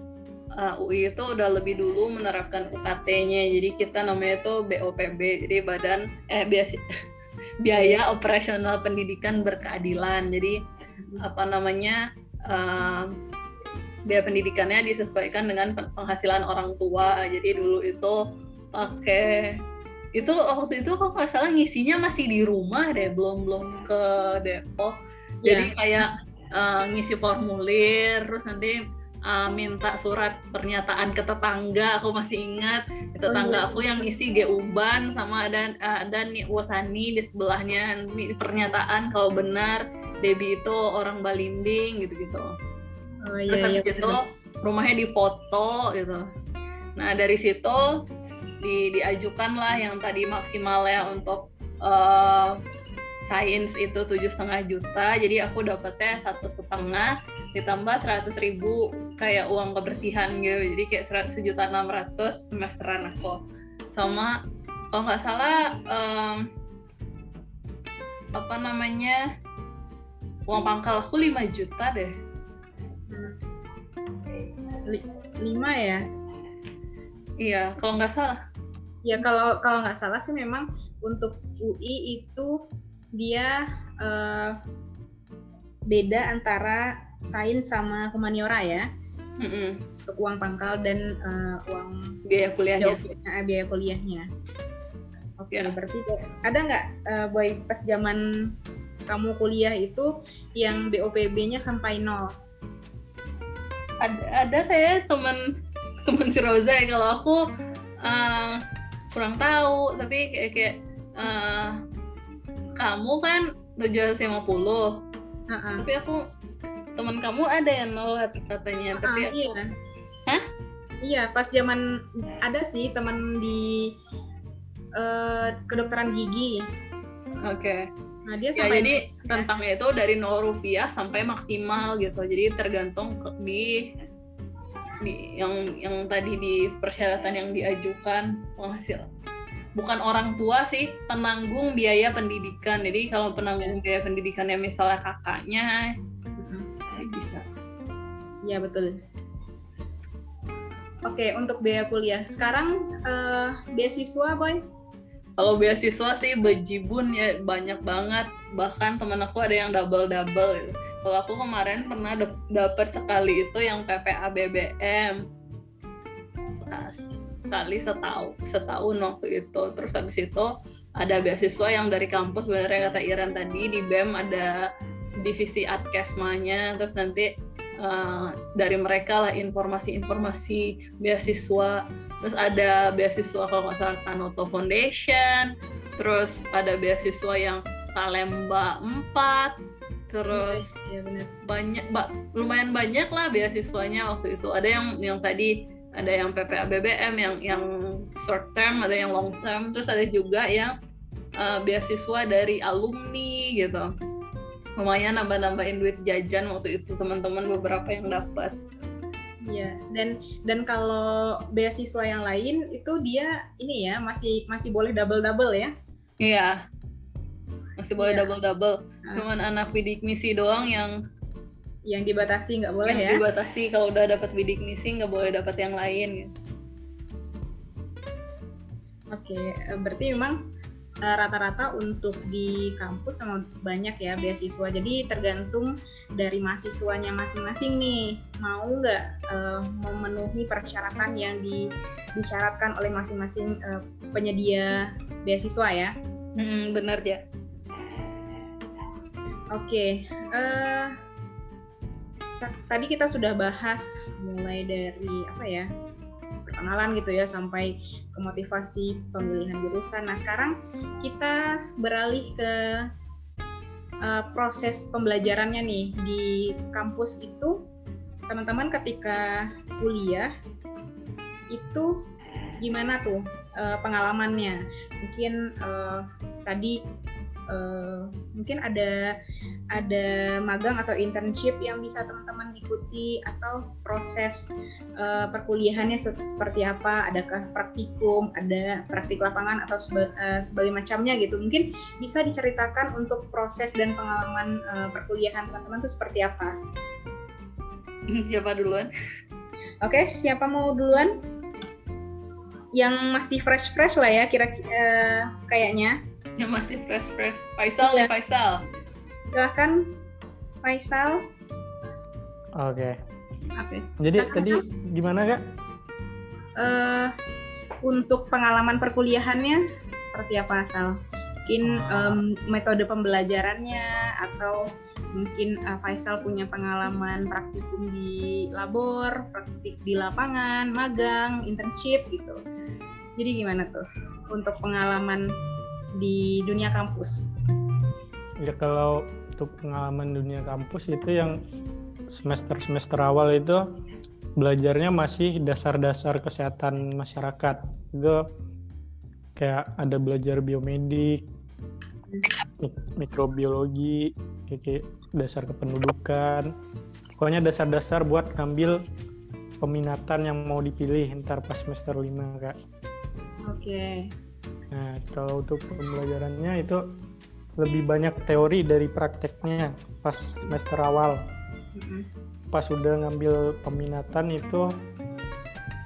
uh, UI itu udah lebih dulu menerapkan UKT-nya jadi kita namanya itu BOPB jadi badan eh biasa biaya operasional pendidikan berkeadilan. Jadi apa namanya uh, biaya pendidikannya disesuaikan dengan penghasilan orang tua. Jadi dulu itu pakai itu waktu itu kok nggak salah ngisinya masih di rumah deh, belum belum ke Depok. Jadi yeah. kayak uh, ngisi formulir, terus nanti uh, minta surat pernyataan ke tetangga aku masih ingat. Tetangga oh, iya. aku yang isi G Uban sama dan uh, dan nih Wasani di sebelahnya nih, pernyataan kalau benar. Debbie itu orang Balimbing gitu-gitu. Oh, iya, terus habis iya, itu rumahnya difoto gitu. Nah dari situ di, diajukan lah yang tadi maksimal ya untuk uh, sains itu tujuh setengah juta jadi aku dapetnya satu setengah ditambah seratus ribu kayak uang kebersihan gitu. Jadi kayak seratus juta enam ratus semesteran aku. Sama kalau nggak salah um, apa namanya uang pangkal aku 5 juta deh. Lima ya? Iya kalau nggak salah. Ya kalau kalau nggak salah sih memang untuk UI itu dia uh, beda antara sains sama humaniora ya. Mm-hmm. untuk uang pangkal dan uh, uang biaya kuliahnya. biaya, biaya kuliahnya. Oke okay, ya. berarti ada nggak uh, boy pas zaman kamu kuliah itu yang BOPB-nya sampai nol? Ada ada kayak teman teman si Rosa ya. Kalau aku uh, kurang tahu tapi kayak kayak uh, kamu kan 750 uh-uh. tapi aku teman kamu ada yang nolak katanya. Uh-uh, tapi iya. Hah? Iya pas zaman ada sih teman di uh, kedokteran gigi. Oke. Okay. Nah dia ya, jadi rentangnya itu dari 0 rupiah sampai maksimal gitu. Jadi tergantung di di yang yang tadi di persyaratan yang diajukan penghasil bukan orang tua sih penanggung biaya pendidikan. Jadi kalau penanggung biaya pendidikannya misalnya kakaknya mm-hmm. bisa. Ya betul. Oke untuk biaya kuliah. Sekarang uh, beasiswa boy? Kalau beasiswa sih bejibun ya banyak banget. Bahkan temen aku ada yang double double gitu. Kalau aku kemarin pernah dapat sekali itu yang PPA BBM sekali setahun setahun waktu itu. Terus habis itu ada beasiswa yang dari kampus sebenarnya kata Iran tadi di BEM ada divisi adkesmanya terus nanti uh, dari mereka lah informasi-informasi beasiswa. Terus ada beasiswa kalau nggak salah Tanoto Foundation. Terus ada beasiswa yang Salemba 4 terus ya, ya banyak ba, lumayan banyak lah beasiswanya waktu itu. Ada yang yang tadi ada yang PPA BBM yang yang short term ada yang long term terus ada juga yang uh, beasiswa dari alumni gitu lumayan nambah-nambahin duit jajan waktu itu teman-teman beberapa yang dapat Iya, dan dan kalau beasiswa yang lain itu dia ini ya masih masih boleh double double ya? Iya, masih boleh double double. Nah. Cuman anak bidik misi doang yang yang dibatasi nggak boleh yang ya? Dibatasi kalau udah dapat bidik misi nggak boleh dapat yang lain. Gitu. Oke, eh, berarti memang Eh, rata-rata untuk di kampus sama banyak ya beasiswa. Jadi tergantung dari mahasiswanya masing-masing nih mau nggak uh, memenuhi persyaratan yang di, disyaratkan oleh masing-masing uh, penyedia beasiswa ya. Hmm, benar ya. Oke, okay. uh, tadi kita sudah bahas mulai dari apa ya perkenalan gitu ya sampai ke motivasi pemilihan jurusan. Nah sekarang kita beralih ke uh, proses pembelajarannya nih di kampus itu teman-teman ketika kuliah itu gimana tuh uh, pengalamannya? Mungkin uh, tadi uh, mungkin ada ada magang atau internship yang bisa teman-teman ikuti atau proses uh, perkuliahannya se seperti apa? Adakah praktikum? Ada praktik lapangan atau seba uh, sebagai macamnya gitu. Mungkin bisa diceritakan untuk proses dan pengalaman uh, perkuliahan teman-teman itu seperti apa? Siapa duluan? Oke okay, siapa mau duluan? Yang masih fresh fresh lah ya kira-kira uh, kayaknya yang masih fresh fresh. Faisal ya Faisal. Silahkan Faisal. Oke. Okay. oke. Okay. jadi silahkan, tadi gimana kak? Uh, untuk pengalaman perkuliahannya seperti apa asal mungkin um, metode pembelajarannya atau mungkin uh, Faisal punya pengalaman praktikum di labor, praktik di lapangan, magang, internship gitu. Jadi gimana tuh untuk pengalaman di dunia kampus? Ya kalau untuk pengalaman dunia kampus itu yang semester-semester awal itu belajarnya masih dasar-dasar kesehatan masyarakat. Itu kayak ada belajar biomedik, mikrobiologi, kayak dasar kependudukan. Pokoknya dasar-dasar buat ngambil peminatan yang mau dipilih ntar pas semester 5, Kak. Oke. Okay. Nah, kalau untuk pembelajarannya itu lebih banyak teori dari prakteknya pas semester awal. Mm-hmm. Pas udah ngambil peminatan itu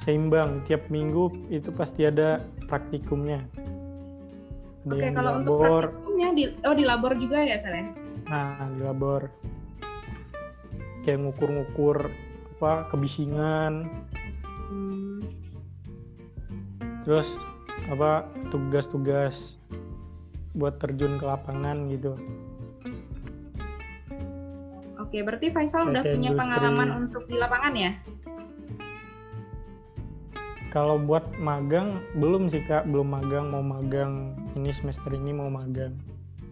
seimbang tiap minggu itu pasti ada praktikumnya. Oke, okay, kalau untuk praktikumnya di oh di labor juga ya, Salen? Nah, di labor kayak ngukur-ngukur apa kebisingan. Hmm. Terus apa tugas-tugas buat terjun ke lapangan gitu. Oke, berarti Faisal udah punya industri. pengalaman untuk di lapangan ya? Kalau buat magang belum sih kak, belum magang mau magang ini semester ini mau magang.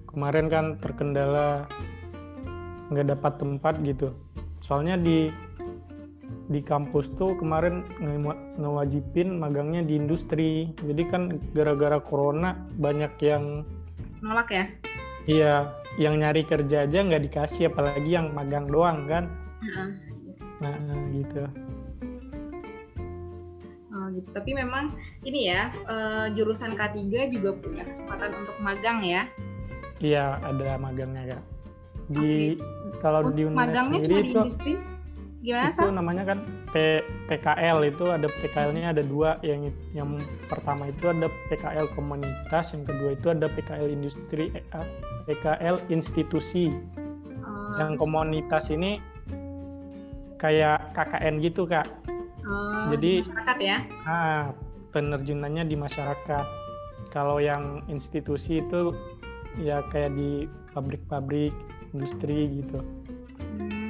Kemarin kan terkendala nggak dapat tempat gitu. Soalnya di di kampus tuh kemarin nge- ngewajibin magangnya di industri. Jadi kan gara-gara corona banyak yang Nolak ya? iya yang nyari kerja aja nggak dikasih apalagi yang magang doang kan. Heeh. Nah gitu. Oh, gitu. Tapi memang ini ya eh, jurusan K3 juga punya kesempatan untuk magang ya. Iya ada magangnya kak. Di kalau Untuk di magangnya cuma di itu industri. Gimana itu Sal? namanya kan P- PKL itu ada PKL-nya ada dua yang yang pertama itu ada PKL komunitas yang kedua itu ada PKL industri eh, ah, PKL institusi. Oh, yang komunitas ini kayak KKN gitu kak. Oh, jadi- di masyarakat ya. ah penerjunannya di masyarakat. Kalau yang institusi itu ya kayak di pabrik-pabrik industri gitu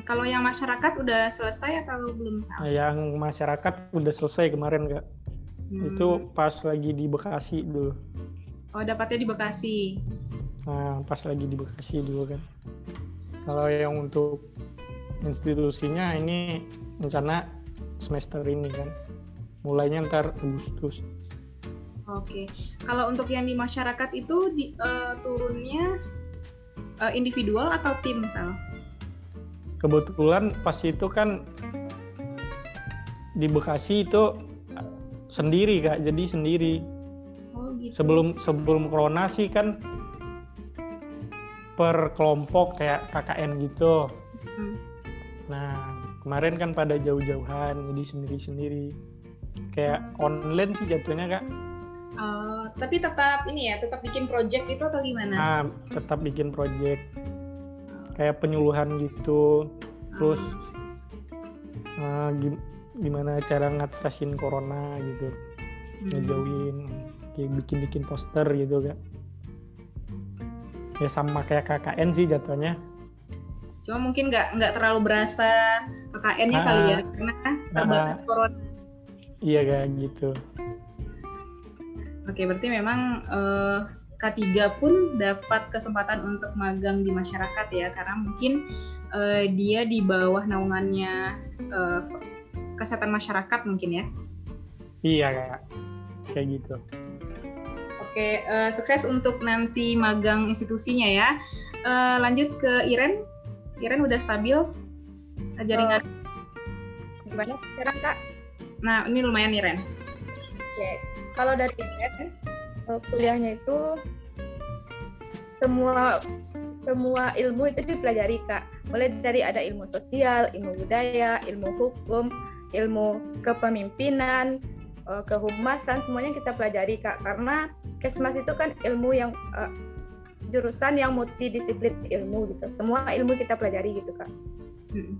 kalau yang masyarakat udah selesai atau belum? Nah, yang masyarakat udah selesai kemarin kak Hmm. itu pas lagi di Bekasi dulu Oh, dapatnya di Bekasi. nah pas lagi di Bekasi dulu kan kalau yang untuk institusinya ini rencana semester ini kan mulainya ntar Agustus Oke. Kalau untuk yang di masyarakat itu di, eh, turunnya eh, individual atau tim, Sal? Kebetulan pas itu kan di Bekasi itu sendiri kak jadi sendiri Oh, gitu. sebelum sebelum corona sih kan per kelompok kayak KKN gitu Hmm. Nah, kemarin kan pada jauh-jauhan, jadi sendiri-sendiri. Kayak online sih jatuhnya, Kak. Oh, tapi tetap ini ya, tetap bikin project itu atau gimana? Nah, tetap bikin project. Kayak penyuluhan gitu. Terus eh, gim- gimana cara ngatasin corona gitu. Hmm. Ngejauhin. Kayak bikin-bikin poster gitu, Kak. Ya sama kayak KKN sih jatuhnya. Cuma mungkin nggak nggak terlalu berasa KKN-nya Ah, kali ya, karena terbatas corona. Iya, Kak, gitu. Oke, berarti memang eh, K3 pun dapat kesempatan untuk magang di masyarakat ya, karena mungkin eh, dia di bawah naungannya eh, kesehatan masyarakat mungkin ya. Iya, Kak. Kayak gitu. Oke, eh, sukses untuk nanti magang institusinya ya. Eh, lanjut ke Iren. Iren udah stabil jaringan. Gimana sekarang kak? Nah, ini lumayan Iren. Oke, kalau dari Iren, eh, kuliahnya itu semua semua ilmu itu dipelajari kak. Mulai dari ada ilmu sosial, ilmu budaya, ilmu hukum, ilmu kepemimpinan, eh, kehumasan, semuanya kita pelajari kak. Karena kesmas itu kan ilmu yang eh, jurusan yang multidisiplin ilmu gitu. Semua ilmu kita pelajari gitu kak. Mm.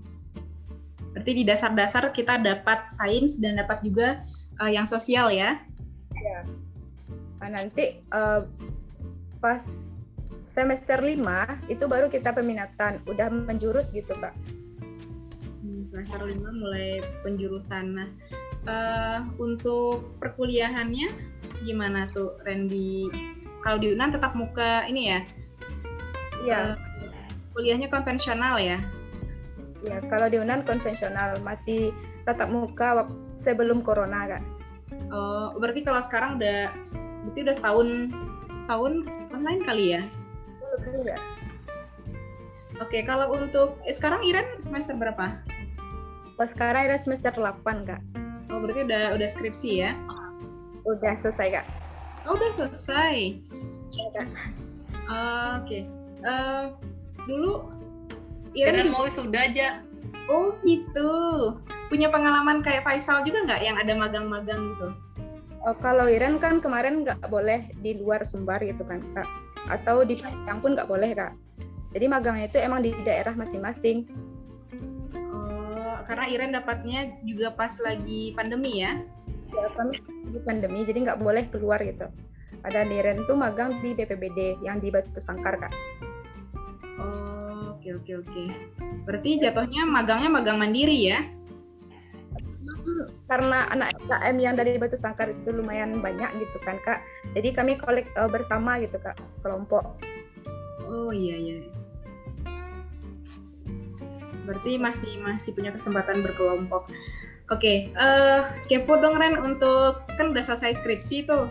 Berarti di dasar-dasar kita dapat sains dan dapat juga eh, yang sosial ya. Nah, nanti eh, pas semester 5 itu baru kita peminatan, udah menjurus gitu kak. Hmm, semester 5 mulai penjurusan. Nah, eh, untuk perkuliahannya gimana tuh Randy? Kalau di UNAN tetap muka ini ya, Iya, eh, kuliahnya konvensional ya. ya kalau di Unan konvensional masih tatap muka sebelum corona kak. Oh, berarti kalau sekarang udah berarti udah setahun setahun online kali ya? Lebih ya. Oke, kalau untuk eh, sekarang Iren semester berapa? Oh, sekarang ada semester 8 kak. Oh, berarti udah udah skripsi ya? Udah selesai kak. Oh, udah selesai. Iya, Kak. Ah, Oke. Eh, dulu Iren juga- mau wisuda aja. Oh gitu. Punya pengalaman kayak Faisal juga nggak yang ada magang-magang gitu? Oh, kalau Iren kan kemarin nggak boleh di luar Sumbar gitu kan kak. Atau di Padang pun nggak boleh kak. Jadi magangnya itu emang di daerah masing-masing. Oh, karena Iren dapatnya juga pas lagi pandemi ya? Ya, kami pandemi jadi nggak boleh keluar gitu. Ada di Iren tuh magang di BPBD yang di Batu Sangkar kak. Oh, oke oke oke. Berarti jatuhnya magangnya magang mandiri ya? Karena anak KM yang dari Batu Sangkar itu lumayan banyak gitu kan kak. Jadi kami kolek uh, bersama gitu kak kelompok. Oh iya iya. Berarti masih masih punya kesempatan berkelompok. Oke okay, uh, kepo dong Ren untuk kan udah selesai skripsi tuh.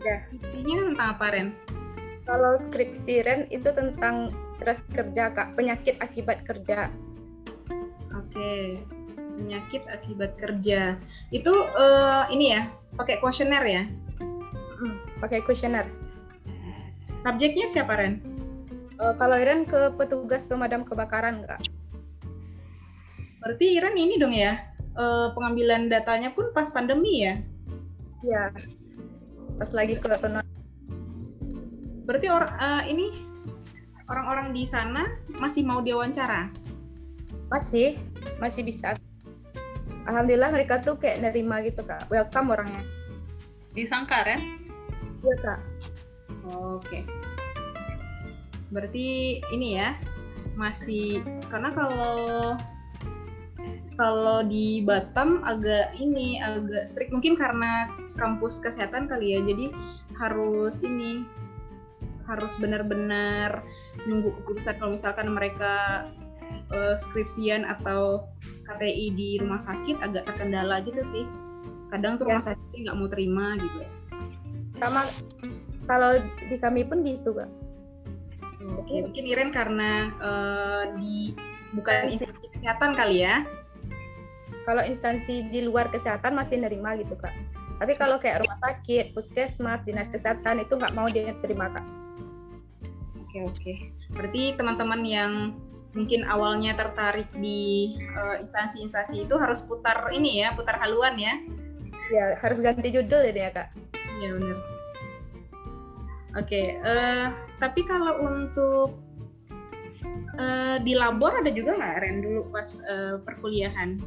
Udah. Skripsinya tentang apa Ren? Kalau skripsi Ren itu tentang stres kerja kak penyakit akibat kerja. Oke. okay penyakit akibat kerja. Itu uh, ini ya, pakai kuesioner ya? pakai kuesioner. Subjeknya siapa Ren? Uh, kalau Iren ke petugas pemadam kebakaran enggak? Berarti Iren ini dong ya, uh, pengambilan datanya pun pas pandemi ya? Iya, pas lagi corona. Berarti or, uh, ini orang-orang di sana masih mau diwawancara? Masih, masih bisa alhamdulillah mereka tuh kayak nerima gitu kak. Welcome orangnya. Di Sangkar ya iya kak. Oke. Okay. berarti ini ya masih karena kalau kalau di Batam agak ini agak strict. Mungkin karena kampus kesehatan kali ya jadi harus ini harus benar-benar nunggu keputusan. Kalau misalkan mereka uh, skripsian atau KTI di rumah sakit agak terkendala gitu sih. Kadang tuh rumah ya. sakitnya nggak mau terima gitu. Sama kalau di kami pun gitu kak. Oke okay. mungkin Iren karena uh, di bukan instansi. kesehatan kali ya? Kalau instansi di luar kesehatan masih nerima gitu kak. Tapi kalau kayak rumah sakit puskesmas dinas kesehatan itu nggak mau dia terima kak. Oke okay, oke. Okay. berarti teman-teman yang mungkin awalnya tertarik di uh, instansi-instansi itu harus putar ini ya, putar haluan ya. Ya, harus ganti judul ya, Kak. Iya, benar. Oke, okay, uh, eh, tapi kalau untuk uh, di labor ada juga nggak Ren dulu pas uh, perkuliahan?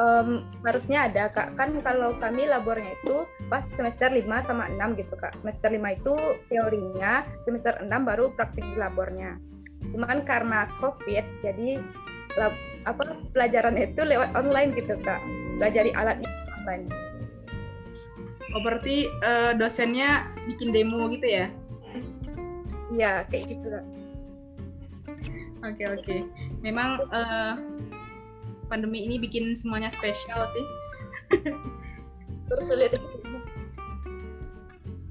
Um, harusnya ada kak kan kalau kami labornya itu pas semester 5 sama 6 gitu kak semester 5 itu teorinya semester 6 baru praktik di labornya cuman karena covid jadi lab, apa pelajaran itu lewat online gitu kak. Belajar di alat online. Oh berarti uh, dosennya bikin demo gitu ya? Iya kayak gitu kak. Oke okay, oke. Okay. memang uh, pandemi ini bikin semuanya spesial sih. Terus lihat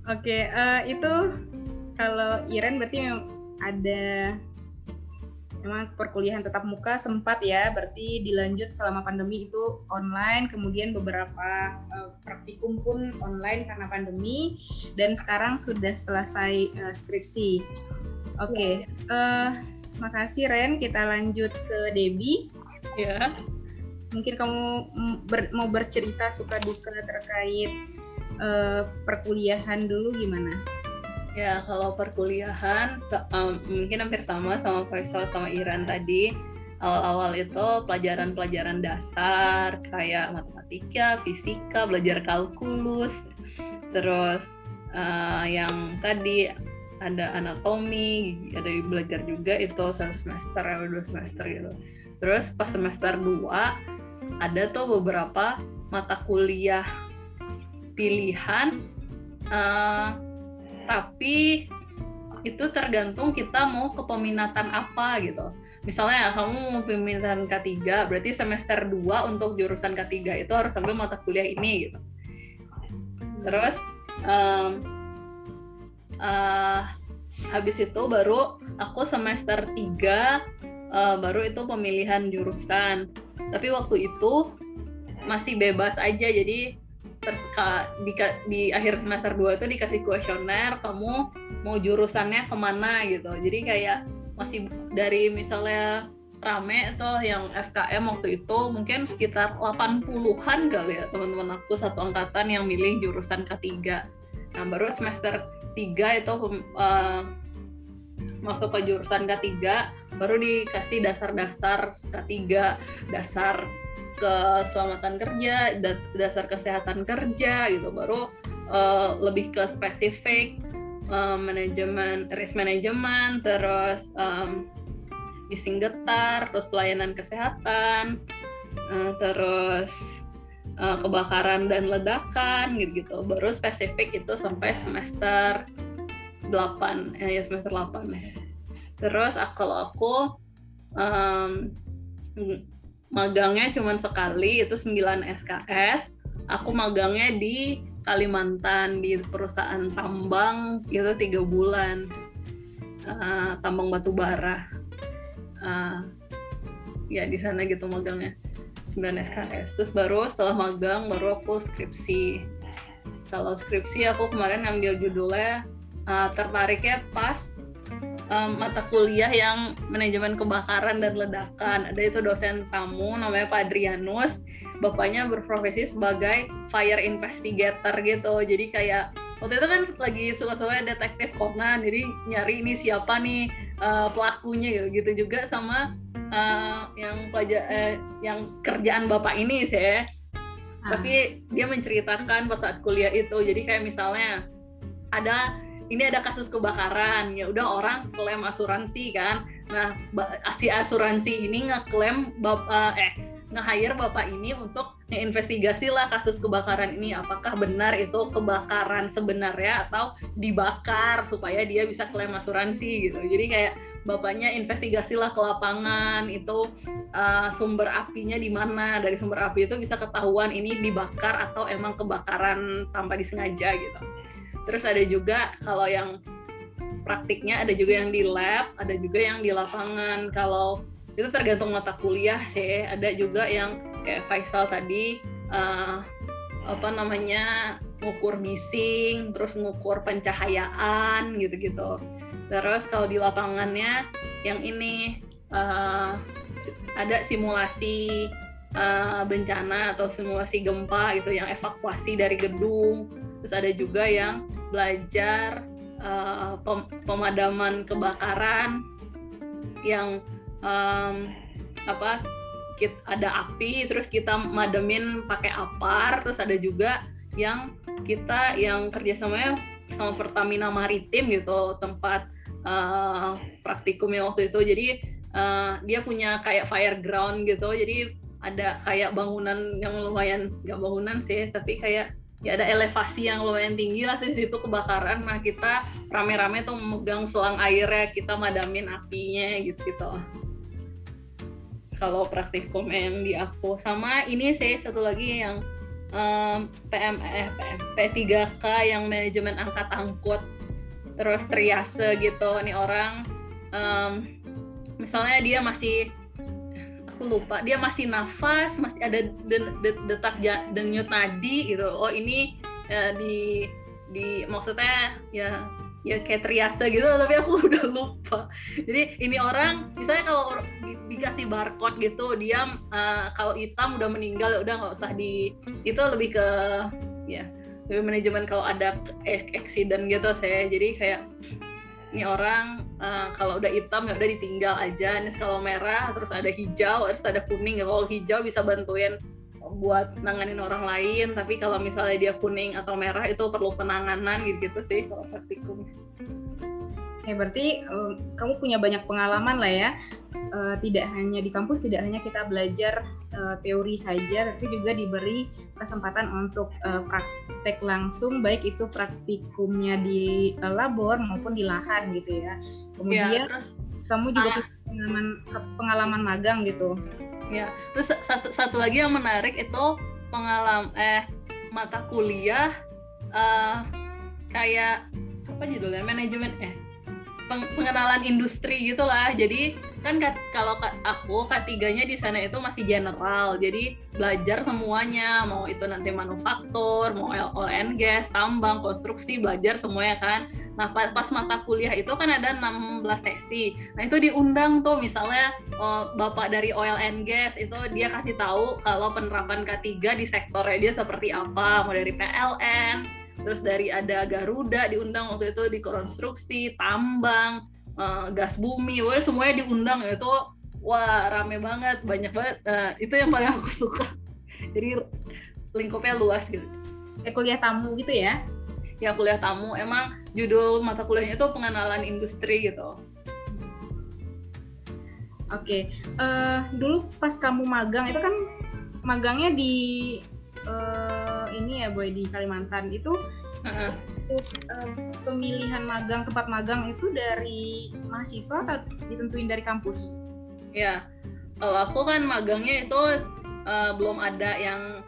Oke, okay, uh, eh, itu kalau Iren berarti ada memang perkuliahan tetap muka sempat ya, berarti dilanjut selama pandemi itu online, kemudian beberapa uh, praktikum pun online karena pandemi, dan sekarang sudah selesai uh, skripsi. Oke, okay. uh, eh, makasih Ren. Kita lanjut ke Debbie. Ya, mungkin kamu ber, mau bercerita suka duka terkait uh, perkuliahan dulu gimana? Ya, kalau perkuliahan um, mungkin hampir sama sama Faisal sama Iran tadi. Awal-awal itu pelajaran-pelajaran dasar kayak matematika, fisika, belajar kalkulus, terus uh, yang tadi ada anatomi, ada belajar juga itu satu semester atau dua semester gitu. Terus pas semester 2 ada tuh beberapa mata kuliah pilihan uh, tapi itu tergantung kita mau ke peminatan apa gitu. Misalnya kamu mau peminatan K3, berarti semester 2 untuk jurusan K3 itu harus ambil mata kuliah ini gitu. Terus um, uh, habis itu baru aku semester 3 uh, baru itu pemilihan jurusan. Tapi waktu itu masih bebas aja jadi terka, di, di akhir semester 2 itu dikasih kuesioner kamu mau jurusannya ke mana gitu. Jadi kayak masih dari misalnya rame tuh yang FKM waktu itu mungkin sekitar 80-an kali ya teman-teman aku satu angkatan yang milih jurusan K3 nah baru semester 3 itu uh, masuk ke jurusan K3 baru dikasih dasar-dasar K3 dasar keselamatan kerja, dasar kesehatan kerja gitu, baru uh, lebih ke spesifik uh, manajemen risk management, terus um, bising getar, terus pelayanan kesehatan, uh, terus uh, kebakaran dan ledakan gitu-gitu. Baru spesifik itu sampai semester 8 eh, ya semester 8 ya. Terus kalau aku um, magangnya cuma sekali itu 9 SKS. Aku magangnya di Kalimantan di perusahaan tambang itu tiga bulan uh, tambang batu bara. Uh, ya di sana gitu magangnya 9 SKS. Terus baru setelah magang baru aku skripsi. Kalau skripsi aku kemarin ngambil judulnya uh, tertariknya pas um, mata kuliah yang manajemen kebakaran dan ledakan. Ada itu dosen tamu namanya Pak Adrianus. Bapaknya berprofesi sebagai fire investigator gitu. Jadi kayak waktu itu kan lagi suka-suka detektif Conan. Jadi nyari ini siapa nih uh, pelakunya gitu. Gitu juga sama uh, yang pelajar uh, yang kerjaan bapak ini sih. Ah. Tapi dia menceritakan pas saat kuliah itu. Jadi kayak misalnya ada ini ada kasus kebakaran. Ya udah orang klaim asuransi kan. Nah si asuransi ini ngeklaim bapak eh nge-hire bapak ini untuk investigasi lah kasus kebakaran ini. Apakah benar itu kebakaran sebenarnya atau dibakar supaya dia bisa klaim asuransi gitu. Jadi kayak bapaknya investigasi lah ke lapangan itu uh, sumber apinya di mana. Dari sumber api itu bisa ketahuan ini dibakar atau emang kebakaran tanpa disengaja gitu Terus ada juga kalau yang praktiknya ada juga yang di lab, ada juga yang di lapangan. Kalau itu tergantung mata kuliah sih. Ada juga yang kayak Faisal tadi uh, apa namanya ngukur bising, terus ngukur pencahayaan gitu-gitu. Terus kalau di lapangannya yang ini uh, ada simulasi uh, bencana atau simulasi gempa gitu yang evakuasi dari gedung terus ada juga yang belajar uh, pem pemadaman kebakaran yang um, apa kita, ada api terus kita mademin pakai apar. Terus ada juga yang kita yang kerjasamanya sama Pertamina Maritim gitu tempat uh, praktikumnya waktu itu. Jadi uh, dia punya kayak fire ground gitu. Jadi ada kayak bangunan yang lumayan gak bangunan sih tapi kayak ya ada elevasi yang lumayan tinggi lah di situ kebakaran. Nah kita rame-rame tuh memegang selang airnya kita madamin apinya gitu gitu kalau praktikum yang di aku. Sama ini sih satu lagi yang um, PM PM P3K yang manajemen angkat angkut. Terus triase gitu. Nih orang um, misalnya dia masih aku lupa. Dia masih nafas masih ada detak denyut nadi gitu. Oh ini ya, di di maksudnya ya ya kayak triase gitu tapi aku udah lupa. Jadi ini orang misalnya kalau di, dikasih barcode gitu dia uh, kalau hitam udah meninggal udah nggak usah di itu lebih ke ya lebih manajemen kalau ada accident gitu saya. Jadi kayak ini orang uh, kalau udah hitam ya udah ditinggal aja. Nih kalau merah terus ada hijau terus ada kuning ya. Kalau hijau bisa bantuin buat nanganin orang lain. Tapi kalau misalnya dia kuning atau merah itu perlu penanganan gitu gitu sih kalau praktikum Ya berarti um, kamu punya banyak pengalaman lah ya. Uh, tidak hanya di kampus, tidak hanya kita belajar uh, teori saja, tapi juga diberi kesempatan untuk uh, praktek langsung, baik itu praktikumnya di uh, labor maupun di lahan gitu ya. Kemudian ya, terus, kamu juga ah. punya pengalaman pengalaman magang gitu. Ya, terus satu satu lagi yang menarik itu pengalaman eh mata kuliah uh, kayak apa judulnya manajemen eh pengenalan industri gitulah jadi kan kalau aku ketiganya di sana itu masih general. Jadi belajar semuanya. Mau itu nanti manufaktur mau oil and gas tambang konstruksi belajar semuanya kan. Nah pas, pas mata kuliah itu kan ada 16 sesi. Nah itu diundang tuh. Misalnya oh, bapak dari oil and gas itu dia kasih tahu kalau penerapan K3 di sektornya dia seperti apa. Mau dari PLN terus dari ada Garuda diundang waktu itu di konstruksi tambang uh, gas bumi wah semuanya diundang. Itu wah rame banget banyak banget. Uh, itu yang paling aku suka. Jadi lingkupnya luas gitu. Kayak kuliah tamu gitu ya? Ya kuliah tamu. Emang judul mata kuliahnya itu pengenalan industri gitu. Oke, okay. uh, dulu pas kamu magang itu kan magangnya di uh, ini ya boy di Kalimantan itu Heeh. uh, pemilihan magang tempat magang itu dari mahasiswa atau ditentuin dari kampus? Ya, kalau aku kan magangnya itu uh, belum ada yang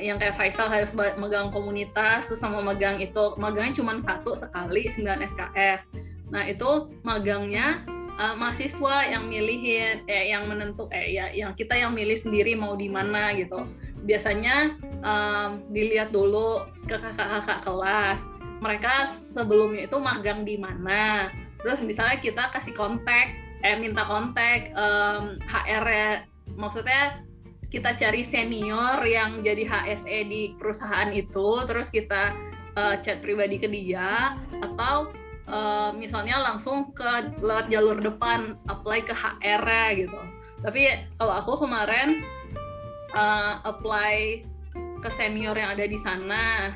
yang kayak Faisal harus megang komunitas terus sama magang itu magangnya cuma satu sekali 9 SKS. Nah itu magangnya uh, mahasiswa yang milihin eh yang menentu eh ya yang kita yang milih sendiri mau di mana gitu. Biasanya um, dilihat dulu ke kakak-kakak kelas. Mereka sebelumnya itu magang di mana. Terus misalnya kita kasih kontak, eh minta kontak um, HR -nya. maksudnya kita cari senior yang jadi HSE di perusahaan itu, terus kita uh, chat pribadi ke dia, atau uh, misalnya langsung ke lewat jalur depan apply ke HR gitu. Tapi kalau aku kemarin uh, apply ke senior yang ada di sana,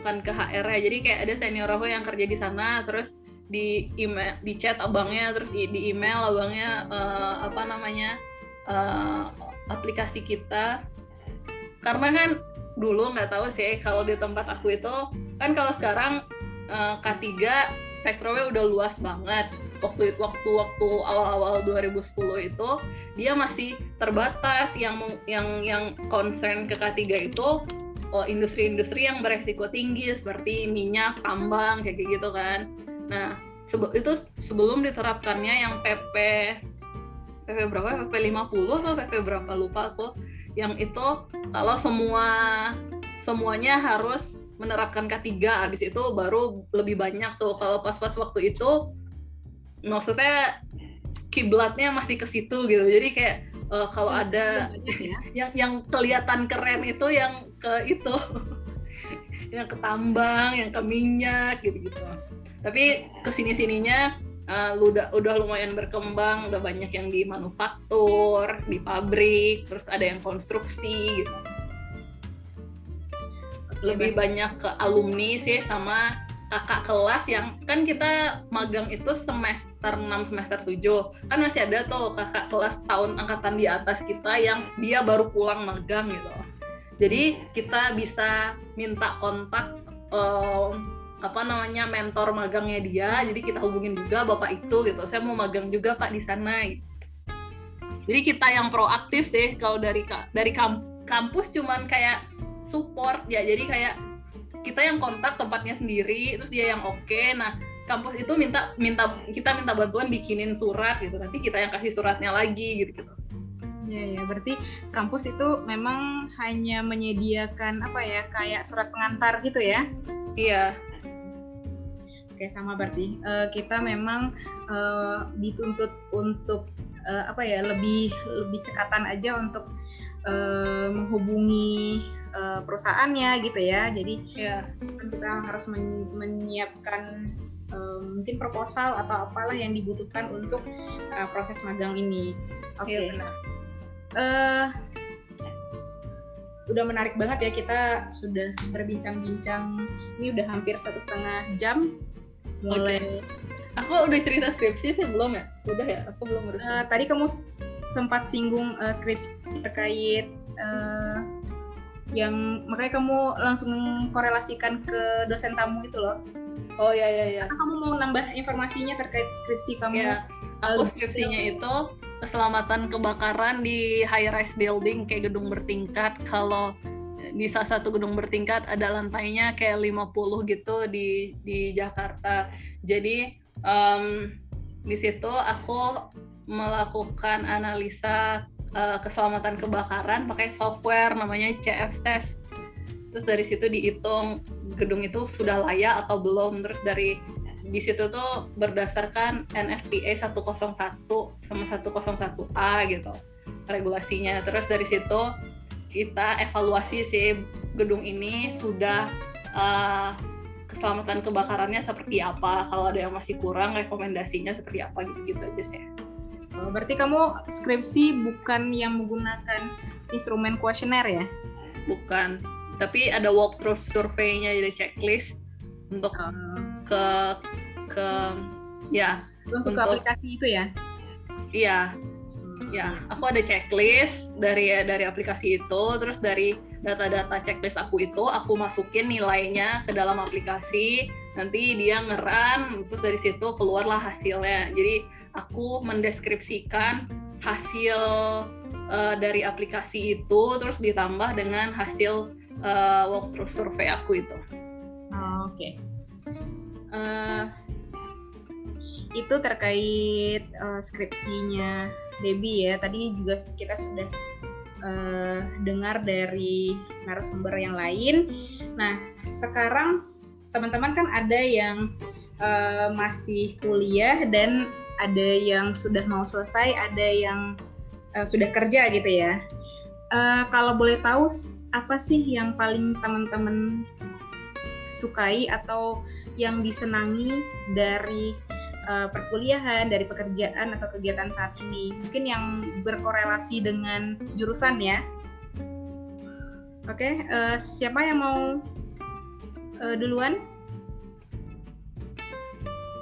bukan ke HR -nya. Jadi kayak ada senior aku yang kerja di sana, terus di email, di chat abangnya, terus di email abangnya uh, apa namanya uh, aplikasi kita. Karena kan dulu nggak tahu sih kalau di tempat aku itu kan kalau sekarang uh, K3 spektrumnya udah luas banget. Waktu waktu waktu awal-awal 2010 itu dia masih terbatas yang yang yang concern ke K3 itu oh, industri-industri yang beresiko tinggi seperti minyak, tambang kayak gitu kan. Nah, sebe itu sebelum diterapkannya yang PP PP berapa? PP 50 atau PP berapa lupa aku. Yang itu kalau semua semuanya harus menerapkan K3 habis itu baru lebih banyak tuh. Kalau pas-pas waktu itu maksudnya kiblatnya masih ke situ gitu. Jadi kayak uh, kalau ada ya. yang yang kelihatan keren itu yang ke itu. yang ke tambang, yang ke minyak gitu-gitu. Tapi ke sini sininya uh, udah udah lumayan berkembang, udah banyak yang di manufaktur, di pabrik, terus ada yang konstruksi gitu. Lebih banyak ke alumni sih sama kakak kelas yang kan kita magang itu semester 6 semester 7 kan masih ada tuh kakak kelas tahun angkatan di atas kita yang dia baru pulang magang gitu. Jadi kita bisa minta kontak um, apa namanya mentor magangnya dia. Jadi kita hubungin juga bapak itu gitu. Saya mau magang juga pak di sana. Gitu. jadi kita yang proaktif sih kalau dari dari kampus cuman kayak support ya jadi kayak kita yang kontak tempatnya sendiri terus dia yang oke okay. nah kampus itu minta minta kita minta bantuan bikinin surat gitu nanti kita yang kasih suratnya lagi gitu gitu Ya, ya, berarti kampus itu memang hanya menyediakan apa ya, kayak surat pengantar gitu ya? Iya. Oke, sama berarti uh, kita memang uh, dituntut untuk uh, apa ya, lebih lebih cekatan aja untuk uh, menghubungi uh, perusahaannya gitu ya. Jadi yeah. kan kita harus men menyiapkan uh, mungkin proposal atau apalah yang dibutuhkan untuk uh, proses magang ini. Oke. Okay. Yeah, uh, udah menarik banget ya kita sudah berbincang-bincang ini udah hampir satu setengah jam mulai okay. aku udah cerita skripsi sih belum ya udah ya aku belum uh, tadi kamu sempat singgung uh, skripsi terkait uh, yang makanya kamu langsung korelasikan ke dosen tamu itu loh. Oh ya ya ya atau kamu mau nambah informasinya terkait skripsi kamu. Ya aku skripsinya itu keselamatan kebakaran di high rise building kayak gedung bertingkat. Kalau di salah satu gedung bertingkat ada lantainya kayak 50 gitu di di Jakarta. Jadi um, di situ aku melakukan analisa uh, keselamatan kebakaran pakai software namanya CFSES. Terus dari situ dihitung gedung itu sudah layak atau belum. Terus dari di situ tuh berdasarkan NFPA 101 sama 101A gitu regulasinya. Terus dari situ kita evaluasi sih gedung ini sudah uh, keselamatan kebakarannya seperti apa. Kalau ada yang masih kurang, rekomendasinya seperti apa gitu-gitu aja sih. Oh, berarti kamu skripsi bukan yang menggunakan instrumen kuesioner ya? Bukan, tapi ada walkthrough survei-nya jadi checklist untuk uh. ke ke ya untuk, untuk aplikasi itu ya? Iya. ya aku ada checklist dari dari aplikasi itu terus dari data-data checklist aku itu aku masukin nilainya ke dalam aplikasi nanti dia ngeran terus dari situ keluarlah hasilnya jadi aku mendeskripsikan hasil uh, dari aplikasi itu terus ditambah dengan hasil uh, walkthrough survei aku itu oh, oke okay. uh, itu terkait uh, skripsinya Debbie ya. Tadi juga kita sudah uh, dengar dari narasumber yang lain. Nah, sekarang teman-teman kan ada yang uh, masih kuliah dan ada yang sudah mau selesai, ada yang uh, sudah kerja gitu ya. Uh, kalau boleh tahu apa sih yang paling teman-teman sukai atau yang disenangi dari uh, perkuliahan, dari pekerjaan atau kegiatan saat ini. Mungkin yang berkorelasi dengan jurusan ya. Oke, okay, uh, siapa yang mau uh, duluan?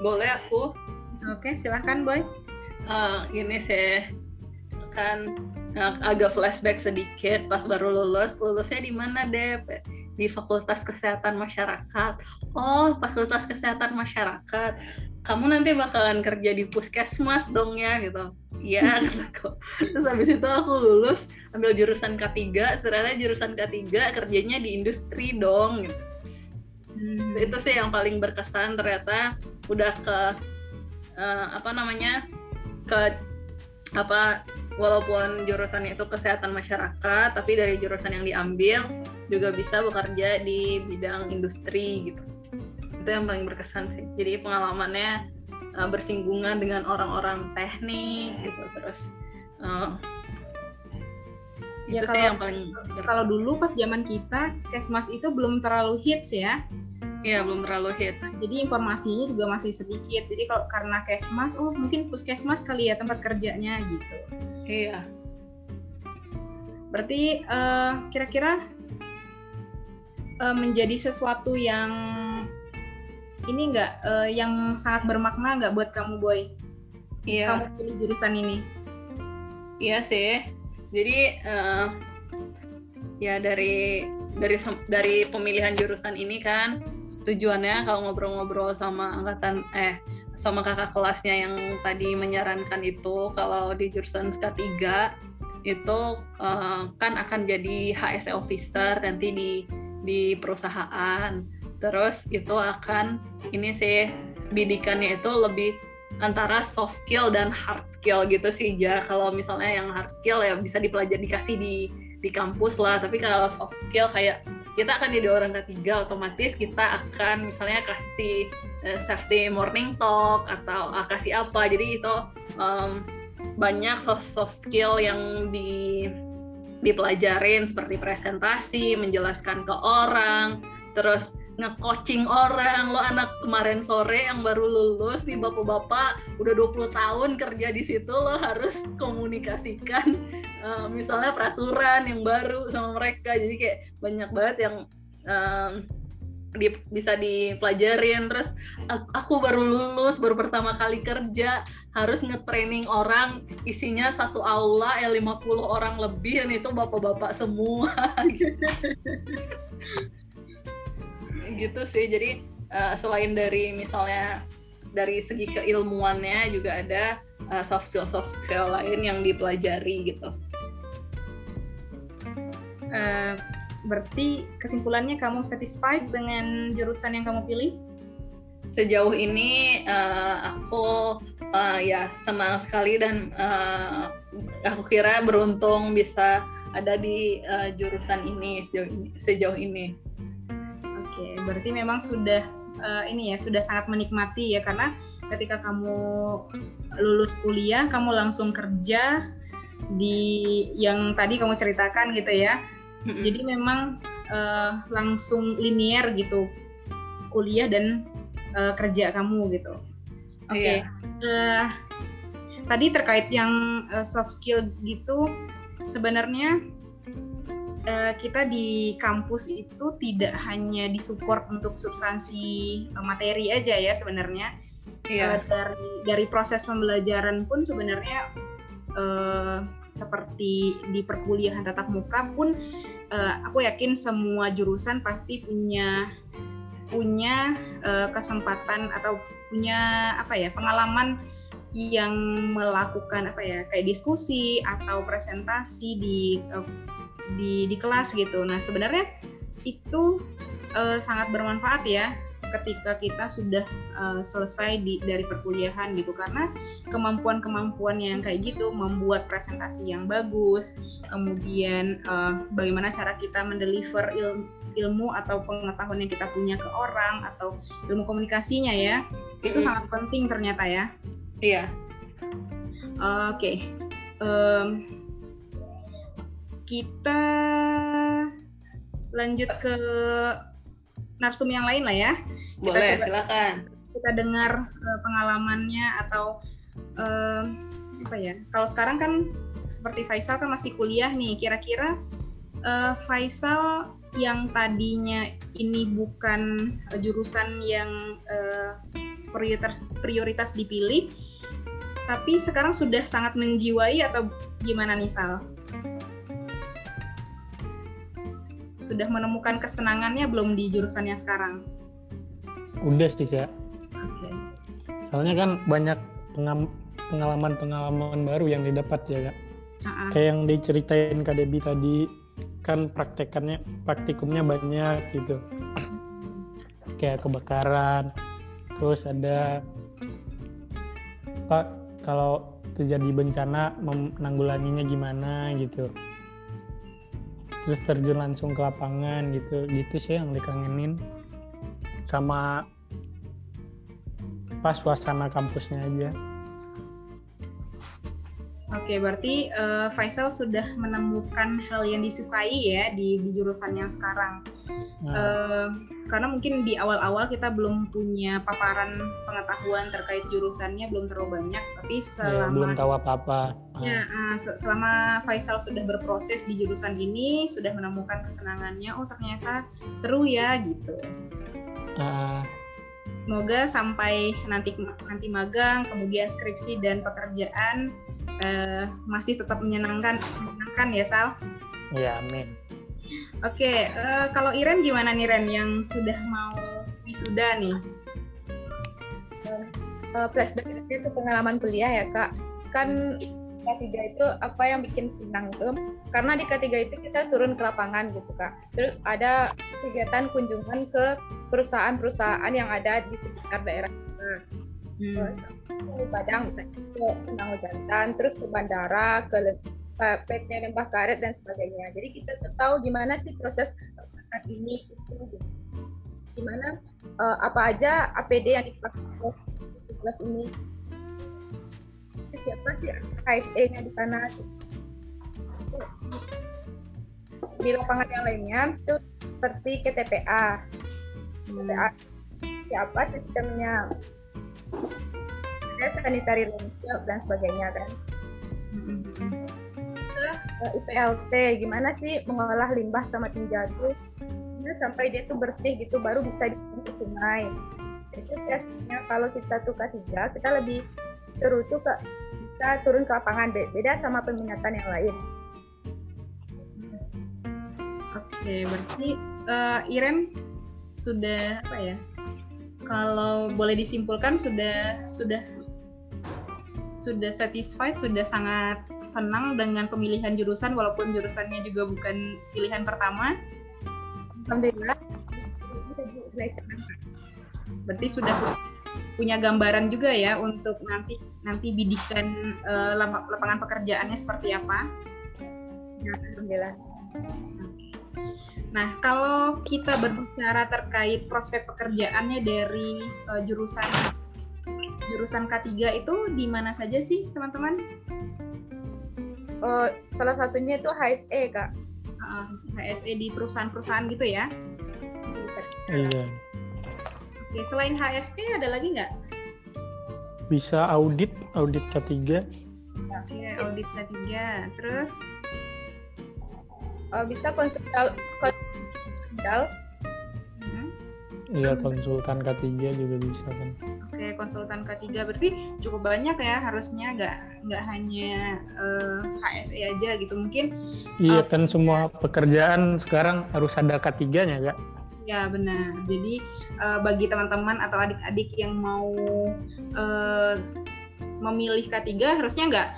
Boleh aku. Oke, silahkan Boy. Uh, gini sih, kan uh, agak flashback sedikit pas baru lulus. Lulusnya di mana deh? Di Fakultas Kesehatan Masyarakat. Oh, Fakultas Kesehatan Masyarakat kamu nanti bakalan kerja di puskesmas dong ya gitu iya kataku terus habis itu aku lulus ambil jurusan K3 ternyata jurusan K3 kerjanya di industri dong gitu hmm. itu sih yang paling berkesan ternyata udah ke uh, apa namanya ke apa walaupun jurusannya itu kesehatan masyarakat tapi dari jurusan yang diambil juga bisa bekerja di bidang industri gitu. Itu yang paling berkesan sih. Jadi pengalamannya uh, bersinggungan dengan orang-orang teknik gitu terus uh, ya itu kalau, yang paling kalau dulu pas zaman kita kesmas itu belum terlalu hits ya Iya belum terlalu hits. Jadi informasinya juga masih sedikit. Jadi kalau karena kesmas, oh mungkin puskesmas kali ya tempat kerjanya gitu. Iya. Berarti uh, kira-kira uh, menjadi sesuatu yang ini nggak uh, yang sangat bermakna nggak buat kamu boy? Iya. Kamu pilih jurusan ini? Iya sih. Jadi uh, ya dari dari dari pemilihan jurusan ini kan tujuannya kalau ngobrol-ngobrol sama angkatan eh sama kakak kelasnya yang tadi menyarankan itu kalau di jurusan K3 itu uh, kan akan jadi HSE officer nanti di di perusahaan. Terus itu akan ini sih bidikannya itu lebih antara soft skill dan hard skill gitu sih ya kalau misalnya yang hard skill ya bisa dipelajari dikasih di di kampus lah. Tapi kalau soft skill kayak kita akan jadi orang ketiga otomatis kita akan misalnya kasih uh, safety morning talk atau uh, kasih apa. Jadi itu um, banyak soft soft skill yang di dipelajarin seperti presentasi menjelaskan ke orang terus nge-coaching orang. Lo anak kemarin sore yang baru lulus nih bapak-bapak udah 20 tahun kerja di situ lo harus komunikasikan uh, misalnya peraturan yang baru sama mereka. Jadi kayak banyak banget yang um, di, bisa dipelajarin. Terus aku baru lulus baru pertama kali kerja harus nge-training orang. Isinya satu aula ya 50 orang lebih dan itu bapak-bapak semua. gitu sih. Jadi uh, selain dari misalnya dari segi keilmuannya juga ada uh, soft skill soft skill lain yang dipelajari gitu. Uh, berarti kesimpulannya kamu satisfied dengan jurusan yang kamu pilih? Sejauh ini uh, aku uh, ya senang sekali dan uh, aku kira beruntung bisa ada di uh, jurusan ini sejauh ini. Sejauh ini berarti memang sudah uh, ini ya sudah sangat menikmati ya karena ketika kamu lulus kuliah kamu langsung kerja di yang tadi kamu ceritakan gitu ya. Mm-hmm. Jadi memang uh, langsung linier gitu kuliah dan uh, kerja kamu gitu. Oke. Okay. Iya. Yeah. Uh, tadi terkait yang uh, soft skill gitu sebenarnya uh, kita di kampus itu tidak hanya disupport untuk substansi uh, materi aja ya sebenarnya. Yeah. Uh, dari dari proses pembelajaran pun sebenarnya uh, seperti di perkuliahan tatap muka pun uh, aku yakin semua jurusan pasti punya punya uh, kesempatan atau punya apa ya pengalaman yang melakukan apa ya kayak diskusi atau presentasi di uh, di di kelas gitu. Nah sebenarnya itu uh, sangat bermanfaat ya ketika kita sudah uh, selesai di, dari perkuliahan gitu karena kemampuan-kemampuan yang kayak gitu membuat presentasi yang bagus kemudian uh, bagaimana cara kita mendeliver ilmu ilmu atau pengetahuan yang kita punya ke orang atau ilmu komunikasinya ya itu mm sangat penting ternyata ya iya uh, oke okay. um, kita lanjut ke narsum yang lain lah ya. Kita Boleh, coba, silakan. Kita dengar uh, pengalamannya atau uh, apa ya? Kalau sekarang kan seperti Faisal kan masih kuliah nih. Kira-kira uh, Faisal yang tadinya ini bukan uh, jurusan yang uh, prioritas prioritas dipilih, tapi sekarang sudah sangat menjiwai atau gimana nih Sal? Sudah menemukan kesenangannya belum di jurusannya sekarang? Udah sih kak. Okay. Soalnya kan banyak pengalaman-pengalaman baru yang didapat ya kak. Uh-uh. Kayak yang diceritain Kak Debi tadi kan praktekannya praktikumnya banyak gitu. Kayak kebakaran, terus ada pak kalau terjadi bencana menanggulanginya gimana gitu terus terjun langsung ke lapangan gitu gitu sih yang dikangenin sama pas suasana kampusnya aja. Oke, berarti uh, Faisal sudah menemukan hal yang disukai ya di, di jurusan yang sekarang. Nah. Uh, karena mungkin di awal-awal kita belum punya paparan pengetahuan terkait jurusannya belum terlalu banyak, tapi iya, selama ya, belum tahu apa-apa. Ya, uh, selama Faisal sudah berproses di jurusan ini, sudah menemukan kesenangannya, oh ternyata seru ya gitu. Uh. Semoga sampai nanti nanti magang, kemudian skripsi dan pekerjaan uh, masih tetap menyenangkan menyenangkan ya Sal? Ya amin. Oke okay, uh, eh, kalau Iren gimana nih Ren yang sudah mau wisuda nih? Uh, plus dari itu pengalaman kuliah ya kak? Kan K3 itu apa yang bikin senang itu karena di K3 itu kita turun ke lapangan gitu kak. Terus ada kegiatan kunjungan ke perusahaan-perusahaan yang ada di sekitar daerah kita. Hmm. Ke Padang misalnya ke Penanggung Jantan, terus ke bandara, ke PT Lembah Karet dan sebagainya. Jadi kita tahu gimana sih proses saat ini itu gimana uh, apa aja APD yang dipakai kelas ini siapa sih KSE-nya di sana? Di lapangan yang lainnya itu seperti KTPA KTPA siapa sistemnya? Ada sanitary landfill dan sebagainya kan? Mm-hmm. IPLT gimana sih mengolah limbah sama tinja itu sampai dia tuh bersih gitu baru bisa dibuang ke sungai. Itu sesinya kalau kita tuh ketiga kita lebih seru tuh ke bisa turun ke lapangan beda sama peminatan yang lain oke berarti uh, Iren sudah apa ya kalau boleh disimpulkan sudah sudah sudah satisfied, sudah sangat senang dengan pemilihan jurusan walaupun jurusannya juga bukan pilihan pertama. Alhamdulillah. Berarti sudah punya gambaran juga ya untuk nanti nanti bidikan uh, lapangan pekerjaannya seperti apa. Alhamdulillah. Nah, kalau kita berbicara terkait prospek pekerjaannya dari uh, jurusan jurusan K3 itu di mana saja sih, teman-teman? Uh, salah satunya itu HSE, Kak. Uh, HSE di perusahaan-perusahaan gitu ya? Iya. Oke, selain HSE ada lagi nggak? Bisa audit, audit K3. Oke, audit K3. Terus? Uh, bisa konsultal, konsultal. Hmm. Iya konsultan K3 juga bisa kan. Oke konsultan K3 berarti cukup banyak ya harusnya nggak nggak hanya uh, eh, HSE aja gitu mungkin. Iya uh, kan semua pekerjaan sekarang harus ada K3-nya kak. Ya benar. Jadi uh, bagi teman-teman atau adik-adik yang mau uh, memilih K3 harusnya nggak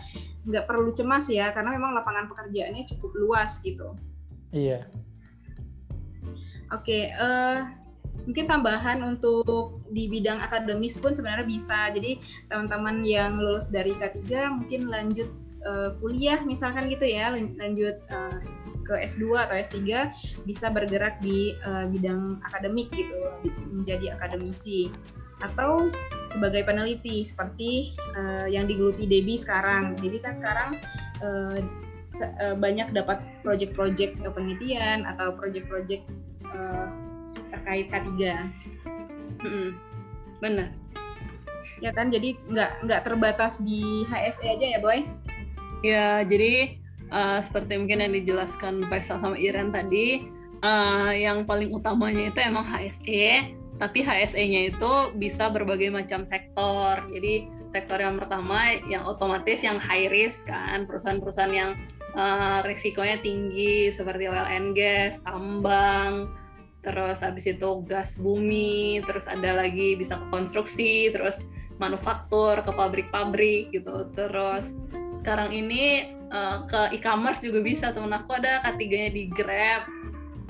nggak perlu cemas ya karena memang lapangan pekerjaannya cukup luas gitu. Iya. Oke, okay, uh, mungkin tambahan untuk di bidang akademis pun sebenarnya bisa. Jadi teman-teman yang lulus dari K3 mungkin lanjut uh, kuliah misalkan gitu ya, lanjut uh, ke S2 atau S3 bisa bergerak di uh, bidang akademik gitu, menjadi akademisi atau sebagai peneliti seperti uh, yang digeluti Debbie sekarang. Jadi kan sekarang uh, banyak dapat proyek-proyek penelitian atau proyek-proyek uh, terkait K3. Hmm, benar. Ya kan, jadi nggak nggak terbatas di HSE aja ya, Boy? Ya, jadi uh, seperti mungkin yang dijelaskan Faisal sama Iren tadi, uh, yang paling utamanya itu emang HSE, tapi HSE-nya itu bisa berbagai macam sektor. Jadi sektor yang pertama yang otomatis yang high risk kan, perusahaan-perusahaan yang uh, risikonya tinggi seperti oil and gas, tambang, terus habis itu gas bumi, terus ada lagi bisa ke konstruksi, terus manufaktur, ke pabrik-pabrik gitu. Terus sekarang ini uh, ke e-commerce juga bisa. Temen aku ada ketiganya di Grab.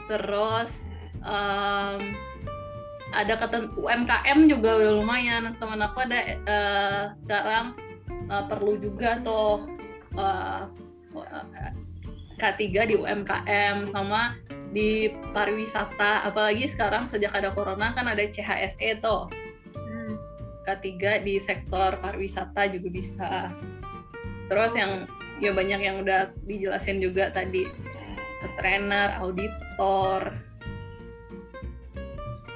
Terus um, ada kata UMKM juga udah lumayan. Temen aku ada uh, sekarang uh, perlu juga tuh uh, K3 di UMKM sama di pariwisata apalagi sekarang sejak ada corona kan ada CHSE tuh hmm. ketiga di sektor pariwisata juga bisa terus yang ya banyak yang udah dijelasin juga tadi. Ke trainer auditor.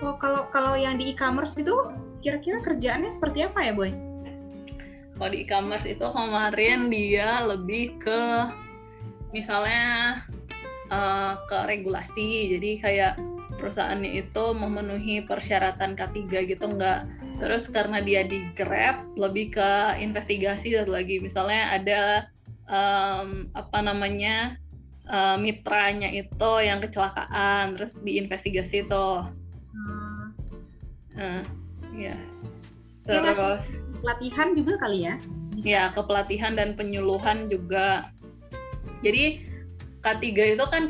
Oh kalau kalau yang di e-commerce itu kira-kira kerjaannya seperti apa ya boy? Kalau di e-commerce itu kemarin dia lebih ke misalnya uh, ke regulasi. Jadi kayak perusahaannya itu memenuhi persyaratan K3 gitu enggak. Terus karena dia di Grab lebih ke investigasi dan lagi. Misalnya ada um, apa namanya uh, mitranya itu yang kecelakaan terus diinvestigasi itu hmm. uh, ya terus pelatihan juga kali ya Bisa. ya kepelatihan dan penyuluhan juga jadi K3 itu kan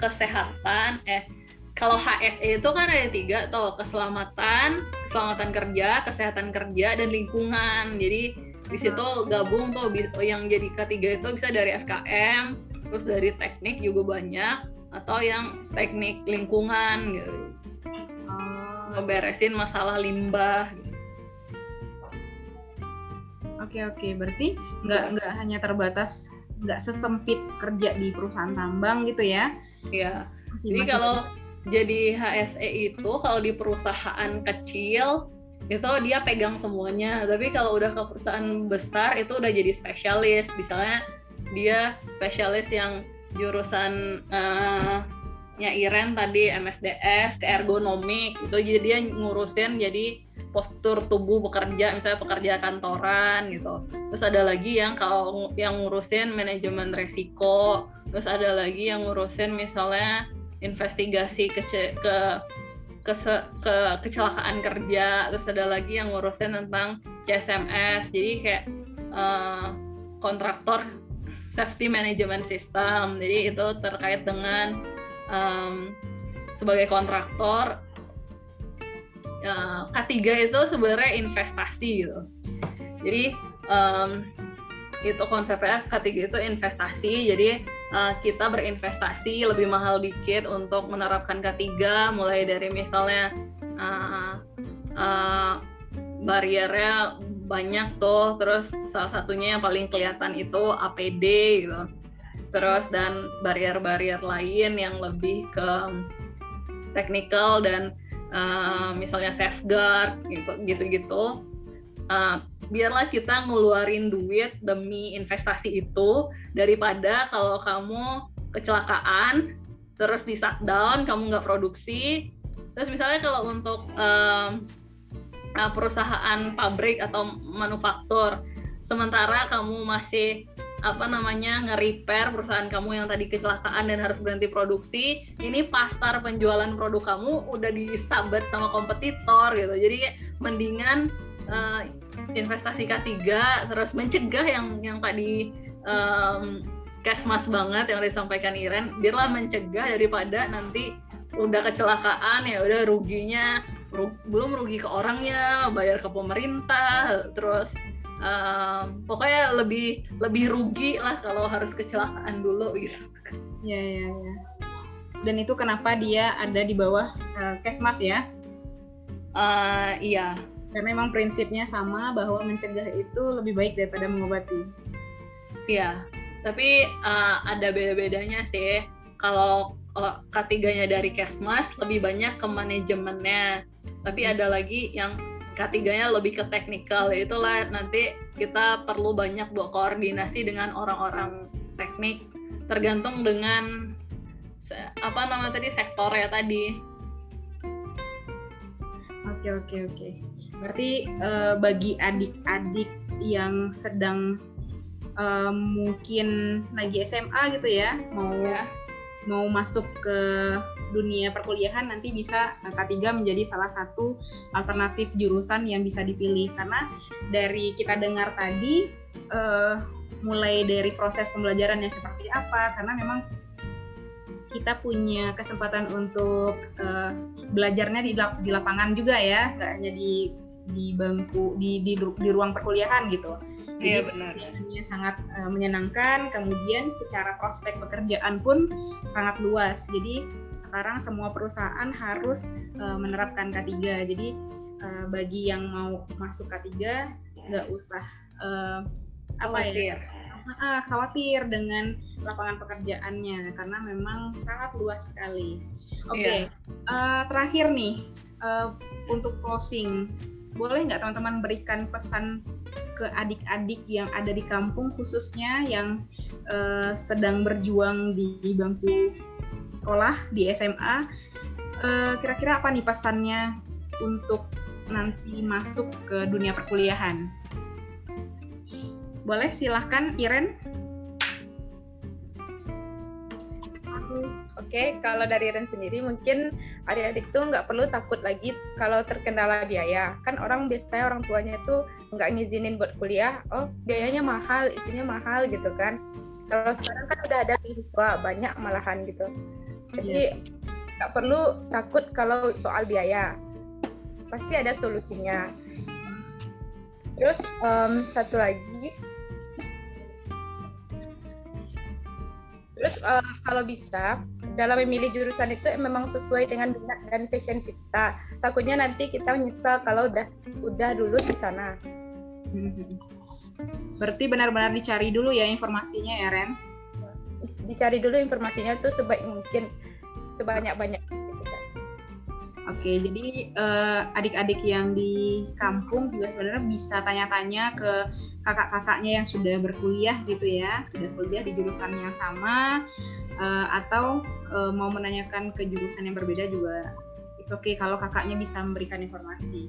kesehatan, eh kalau HSE itu kan ada tiga tuh keselamatan, keselamatan kerja, kesehatan kerja dan lingkungan. Jadi di situ gabung tuh yang jadi K3 itu bisa dari FKM, terus dari teknik juga banyak atau yang teknik lingkungan gitu. Oh. Ngeberesin masalah limbah. Oke oke, berarti nggak iya. nggak hanya terbatas nggak sesempit kerja di perusahaan tambang gitu ya. Iya. Jadi masih kalau jadi HSE itu kalau di perusahaan kecil itu dia pegang semuanya. Tapi kalau udah ke perusahaan besar itu udah jadi spesialis. Misalnya dia spesialis yang jurusan uh, nya Iren tadi MSDS ke ergonomik itu jadi dia ngurusin jadi postur tubuh bekerja misalnya pekerja kantoran gitu terus ada lagi yang kalau yang ngurusin manajemen resiko terus ada lagi yang ngurusin misalnya investigasi ke ke ke, ke kecelakaan kerja terus ada lagi yang ngurusin tentang CSMS jadi kayak uh, kontraktor safety management system jadi itu terkait dengan um, sebagai kontraktor uh, K3 itu sebenarnya investasi gitu. Jadi um, itu konsepnya K3 itu investasi. Jadi uh, kita berinvestasi lebih mahal dikit untuk menerapkan K3 mulai dari misalnya uh, uh, bariernya banyak tuh terus salah satunya yang paling kelihatan itu APD gitu. Terus dan barrier-barrier lain yang lebih ke technical dan uh, misalnya safeguard gitu gitu-gitu. Uh, biarlah kita ngeluarin duit demi investasi itu daripada kalau kamu kecelakaan terus di shutdown kamu nggak produksi. Terus misalnya kalau untuk um, perusahaan pabrik atau manufaktur sementara kamu masih apa namanya nge-repair perusahaan kamu yang tadi kecelakaan dan harus berhenti produksi ini pasar penjualan produk kamu udah disabat sama kompetitor gitu. Jadi mendingan uh, investasi K3 terus mencegah yang yang tadi um, kesmas banget yang disampaikan Iren biarlah mencegah daripada nanti udah kecelakaan ya udah ruginya ru belum rugi ke orangnya bayar ke pemerintah terus um, pokoknya lebih lebih rugi lah kalau harus kecelakaan dulu gitu. Ya ya ya. Dan itu kenapa dia ada di bawah uh, Kesmas ya? Uh, iya. Karena memang prinsipnya sama bahwa mencegah itu lebih baik daripada mengobati. Iya. Tapi uh, ada beda-bedanya sih. Kalau uh, ketiganya dari Kesmas lebih banyak ke manajemennya. Tapi ada lagi yang ketiganya lebih ke teknikal itulah nanti kita perlu banyak buat koordinasi dengan orang-orang teknik tergantung dengan apa nama tadi sektor ya tadi oke oke oke berarti uh, bagi adik-adik yang sedang uh, mungkin lagi SMA gitu ya mau ya. mau masuk ke dunia perkuliahan nanti bisa eh, K3 menjadi salah satu alternatif jurusan yang bisa dipilih karena dari kita dengar tadi uh, mulai dari proses pembelajarannya seperti apa karena memang kita punya kesempatan untuk uh, belajarnya di, di lapangan juga ya nggak hanya di di bangku di di, di ruang perkuliahan gitu Iya benar. sangat uh, menyenangkan. Kemudian secara prospek pekerjaan pun sangat luas. Jadi sekarang semua perusahaan harus uh, menerapkan K3. Jadi uh, bagi yang mau masuk K3 nggak usah uh, apa ya uh, khawatir dengan lapangan pekerjaannya karena memang sangat luas sekali. Oke, okay. Iya. yeah. uh, terakhir nih uh, untuk closing, boleh nggak teman-teman berikan pesan ke adik-adik yang ada di kampung khususnya yang uh, sedang berjuang di, bangku sekolah di SMA uh, kira-kira apa nih pesannya untuk nanti masuk ke dunia perkuliahan? Boleh silahkan Iren Oke, kalau dari Ren sendiri mungkin adik-adik tuh nggak perlu takut lagi kalau terkendala biaya. Kan orang biasanya orang tuanya tuh nggak ngizinin buat kuliah, oh biayanya mahal, itunya mahal gitu kan. Kalau sekarang kan udah ada beasiswa banyak malahan gitu. Jadi iya. nggak perlu takut kalau soal biaya. Pasti ada solusinya. Terus um, satu lagi Terus uh, kalau bisa dalam memilih jurusan itu memang sesuai dengan minat dan passion kita. Takutnya nanti kita menyesal kalau udah udah dulu di sana. Berarti benar-benar dicari dulu ya informasinya ya Ren? Dicari dulu informasinya tuh sebaik mungkin sebanyak-banyak. Oke, jadi uh, adik-adik yang di kampung juga sebenarnya bisa tanya-tanya ke kakak-kakaknya yang sudah berkuliah gitu ya, sudah kuliah di jurusan yang sama, uh, atau uh, mau menanyakan ke jurusan yang berbeda juga itu oke okay kalau kakaknya bisa memberikan informasi.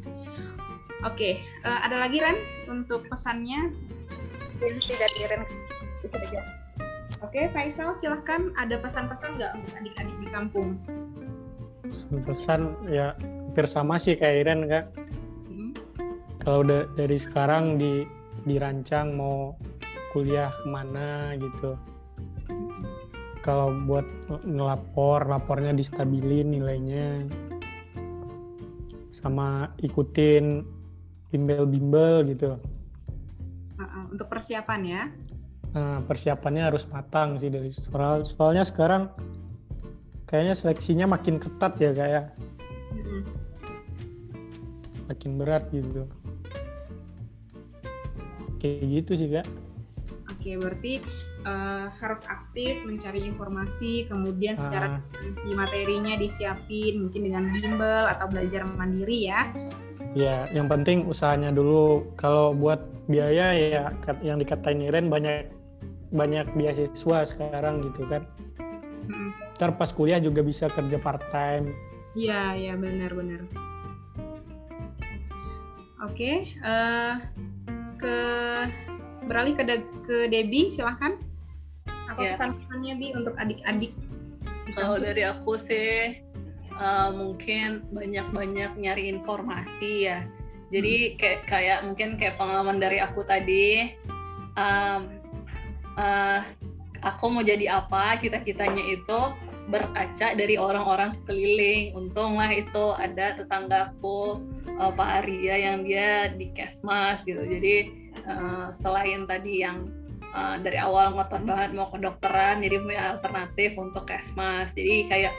Oke, okay, uh, ada lagi Ren untuk pesannya? Ini dari Ren itu aja. Oke, okay, Faisal silahkan ada pesan-pesan nggak untuk adik-adik di kampung? Pesan ya hampir sama sih kayak Iren kak. Hmm. kalau udah dari sekarang di dirancang mau kuliah ke mana gitu. Kalau buat ngelapor lapornya distabilin nilainya. Sama ikutin bimbel-bimbel gitu. Untuk persiapan ya? Nah, persiapannya harus matang sih dari soal soalnya sekarang kayaknya seleksinya makin ketat ya kayak hmm. makin berat gitu. Kayak gitu sih kak. Oke berarti uh, harus aktif mencari informasi kemudian secara uh. materinya disiapin mungkin dengan bimbel atau belajar mandiri ya. Ya yang penting usahanya dulu. Kalau buat biaya ya yang dikatain Iren banyak banyak beasiswa sekarang gitu kan ntar pas kuliah juga bisa kerja part time Iya, iya benar-benar. Oke, uh, ke beralih ke De ke Debbie silahkan. Apa yeah. pesan-pesannya Bi untuk adik-adik? Kalau dari aku sih uh, mungkin banyak-banyak nyari informasi ya. Jadi hmm. kayak kayak mungkin kayak pengalaman dari aku tadi, um, uh, aku mau jadi apa, cita-citanya itu berkaca dari orang-orang sekeliling. Untunglah itu ada tetanggaku uh, Pak Arya yang dia di Kesmas gitu. Jadi uh, selain tadi yang uh, dari awal ngotot banget mau ke dokteran, jadi punya alternatif untuk Kesmas. Jadi kayak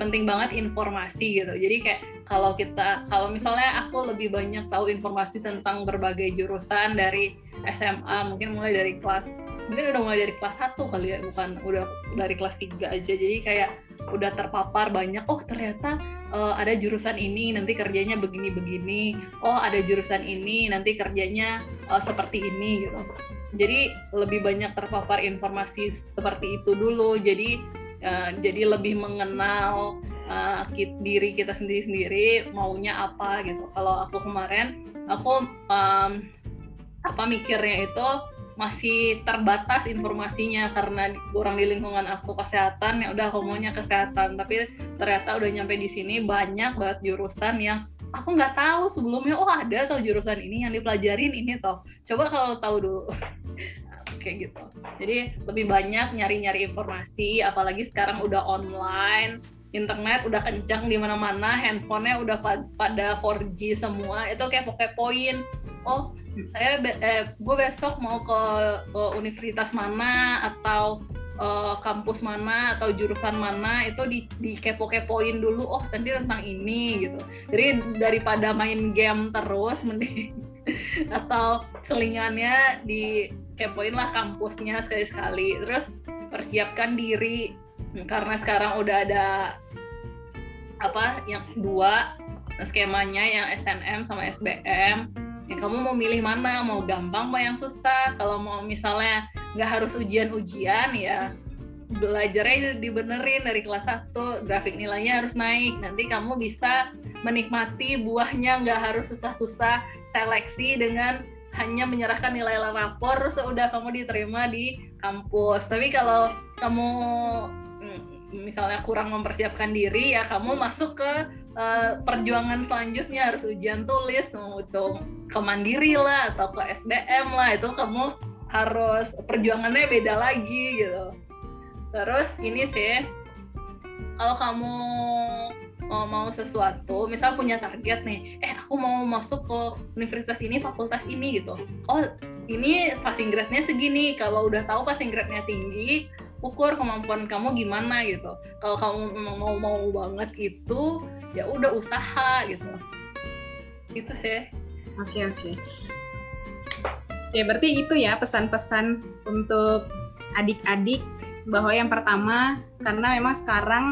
penting banget informasi gitu. Jadi kayak kalau kita kalau misalnya aku lebih banyak tahu informasi tentang berbagai jurusan dari SMA, mungkin mulai dari kelas mungkin udah mulai dari kelas 1 kali ya bukan udah dari kelas 3 aja. Jadi kayak udah terpapar banyak oh ternyata uh, ada jurusan ini nanti kerjanya begini-begini. Oh ada jurusan ini nanti kerjanya uh, seperti ini gitu. Jadi lebih banyak terpapar informasi seperti itu dulu. Jadi uh, jadi lebih mengenal uh, diri kita sendiri-sendiri maunya apa gitu. Kalau aku kemarin aku um, apa mikirnya itu masih terbatas informasinya karena kurang di lingkungan aku kesehatan ya udah homonya kesehatan. Tapi ternyata udah nyampe di sini banyak banget jurusan yang aku nggak tahu sebelumnya oh ada tau jurusan ini yang dipelajarin ini toh coba kalau tahu dulu. Kayak gitu. Jadi lebih banyak nyari-nyari informasi apalagi sekarang udah online internet udah kencang di mana-mana handphonenya udah pada 4G semua itu kayak pokoknya poin. Oh saya eh, gue besok mau ke, ke universitas mana atau uh, kampus mana atau jurusan mana itu di, di kepo-kepoin dulu oh nanti tentang ini gitu. Jadi daripada main game terus mending atau selingannya di kepoin lah kampusnya sekali-sekali. Terus persiapkan diri karena sekarang udah ada apa yang dua skemanya yang SNM sama SBM ya kamu mau milih mana? Mau gampang mau yang susah? Kalau mau misalnya nggak harus ujian-ujian ya belajarnya dibenerin dari kelas 1 grafik nilainya harus naik. Nanti kamu bisa menikmati buahnya nggak harus susah-susah seleksi dengan hanya menyerahkan nilai rapor terus udah kamu diterima di kampus. Tapi kalau kamu misalnya kurang mempersiapkan diri ya kamu masuk ke uh, perjuangan selanjutnya harus ujian tulis mau itu kemandiri lah atau ke SBM lah itu kamu harus perjuangannya beda lagi gitu terus ini sih kalau kamu mau mau sesuatu, misal punya target nih, eh aku mau masuk ke universitas ini, fakultas ini gitu. Oh, ini passing grade-nya segini. Kalau udah tahu passing grade-nya tinggi, ukur kemampuan kamu gimana gitu. Kalau kamu memang mau mau banget itu ya udah usaha gitu. Itu sih. Oke okay, oke okay. ya berarti itu ya pesan-pesan untuk adik-adik bahwa yang pertama karena memang sekarang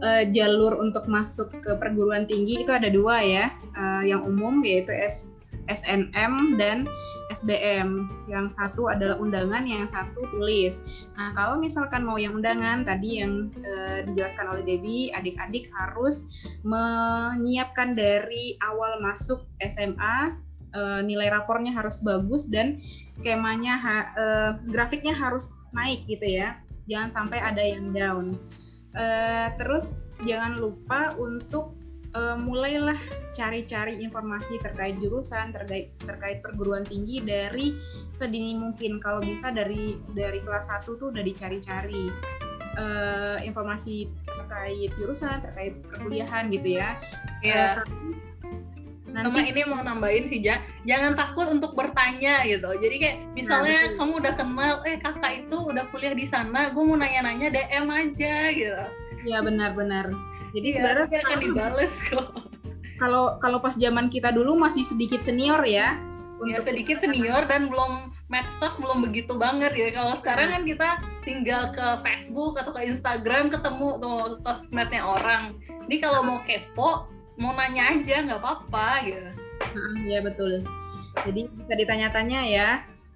uh, jalur untuk masuk ke perguruan tinggi itu ada dua ya uh, yang umum yaitu S SNM dan SBM. Yang satu adalah undangan, yang satu tulis. Nah, kalau misalkan mau yang undangan, tadi yang e, dijelaskan oleh Debbie, adik-adik harus menyiapkan dari awal masuk SMA, e, nilai rapornya harus bagus dan skemanya, ha, e, grafiknya harus naik gitu ya. Jangan sampai ada yang down. Terus jangan lupa untuk uh, mulailah cari-cari informasi terkait jurusan terkait terkait perguruan tinggi dari sedini mungkin. Kalau bisa dari dari kelas 1 tuh udah dicari-cari uh, informasi terkait jurusan terkait perkuliahan gitu ya. Yeah. Iya. uh, Nanti, sama ini mau nambahin sih ja, jangan takut untuk bertanya gitu. Jadi kayak misalnya nah, kamu udah kenal eh kakak itu udah kuliah di sana gue mau nanya-nanya DM aja gitu. Ya benar-benar jadi iya, sebenarnya akan dibales kok. Kalau kalau pas zaman kita dulu masih sedikit senior ya. Ya sedikit senior dan belum medsos belum begitu banget ya. Kalau sekarang kan kita tinggal ke Facebook atau ke Instagram ketemu tuh sosmednya orang. Ini kalau mau kepo, mau nanya aja nggak apa-apa gitu. Nah, ya betul. Jadi bisa ditanya-tanya ya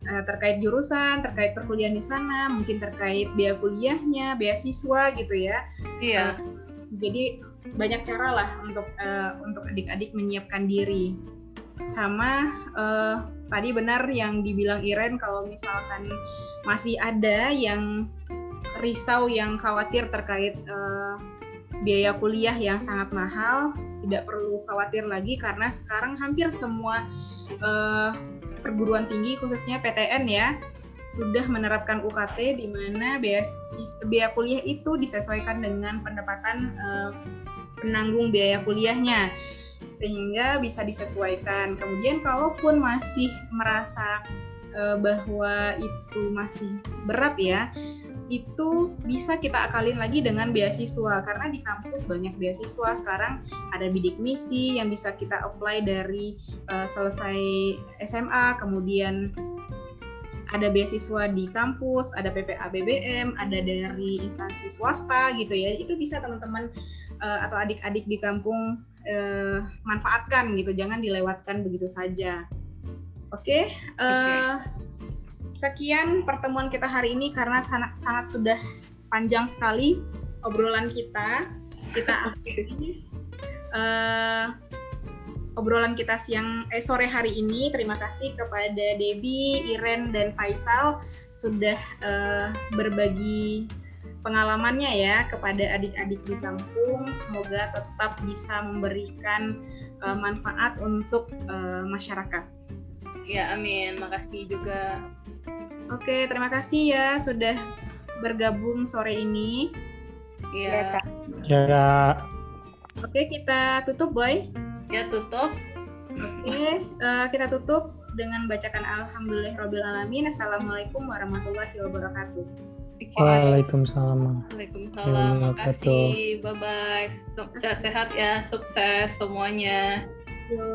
eh, terkait jurusan, terkait perkuliahan di sana, mungkin terkait biaya kuliahnya, beasiswa gitu ya. Iya. Uh, jadi banyak cara lah untuk uh, untuk adik-adik menyiapkan diri. Sama uh, tadi benar yang dibilang Iren kalau misalkan masih ada yang risau yang khawatir terkait uh, biaya kuliah yang sangat mahal, tidak perlu khawatir lagi karena sekarang hampir semua uh, perguruan tinggi khususnya PTN ya sudah menerapkan UKT di mana biaya, kuliah itu disesuaikan dengan pendapatan uh, penanggung biaya kuliahnya. Sehingga bisa disesuaikan. Kemudian kalaupun masih merasa uh, bahwa itu masih berat ya, itu bisa kita akalin lagi dengan beasiswa. Karena di kampus banyak beasiswa. Sekarang ada bidik misi yang bisa kita apply dari uh, selesai SMA kemudian ada beasiswa di kampus, ada PPA BBM, ada dari instansi swasta gitu ya. Itu bisa teman-teman uh, atau adik-adik di kampung uh, manfaatkan gitu, jangan dilewatkan begitu saja. Oke, okay, uh, eh, okay. sekian pertemuan kita hari ini karena sangat sangat sudah panjang sekali obrolan kita. Kita akhiri. Uh, obrolan kita siang eh sore hari ini. Terima kasih kepada Debbie, Iren dan Faisal sudah uh, berbagi pengalamannya ya kepada adik-adik di kampung. Semoga tetap bisa memberikan uh, manfaat untuk uh, masyarakat. Ya, amin. Makasih juga. Oke, terima kasih ya sudah bergabung sore ini. Iya. Ya. Oke, kita tutup, Boy ya tutup oke uh, kita tutup dengan bacakan Alhamdulillahirobbilalamin Assalamualaikum warahmatullahi wabarakatuh Waalaikumsalam. Waalaikumsalam. Terima kasih. Bye bye. Sehat-sehat ya. Sukses semuanya. Yo.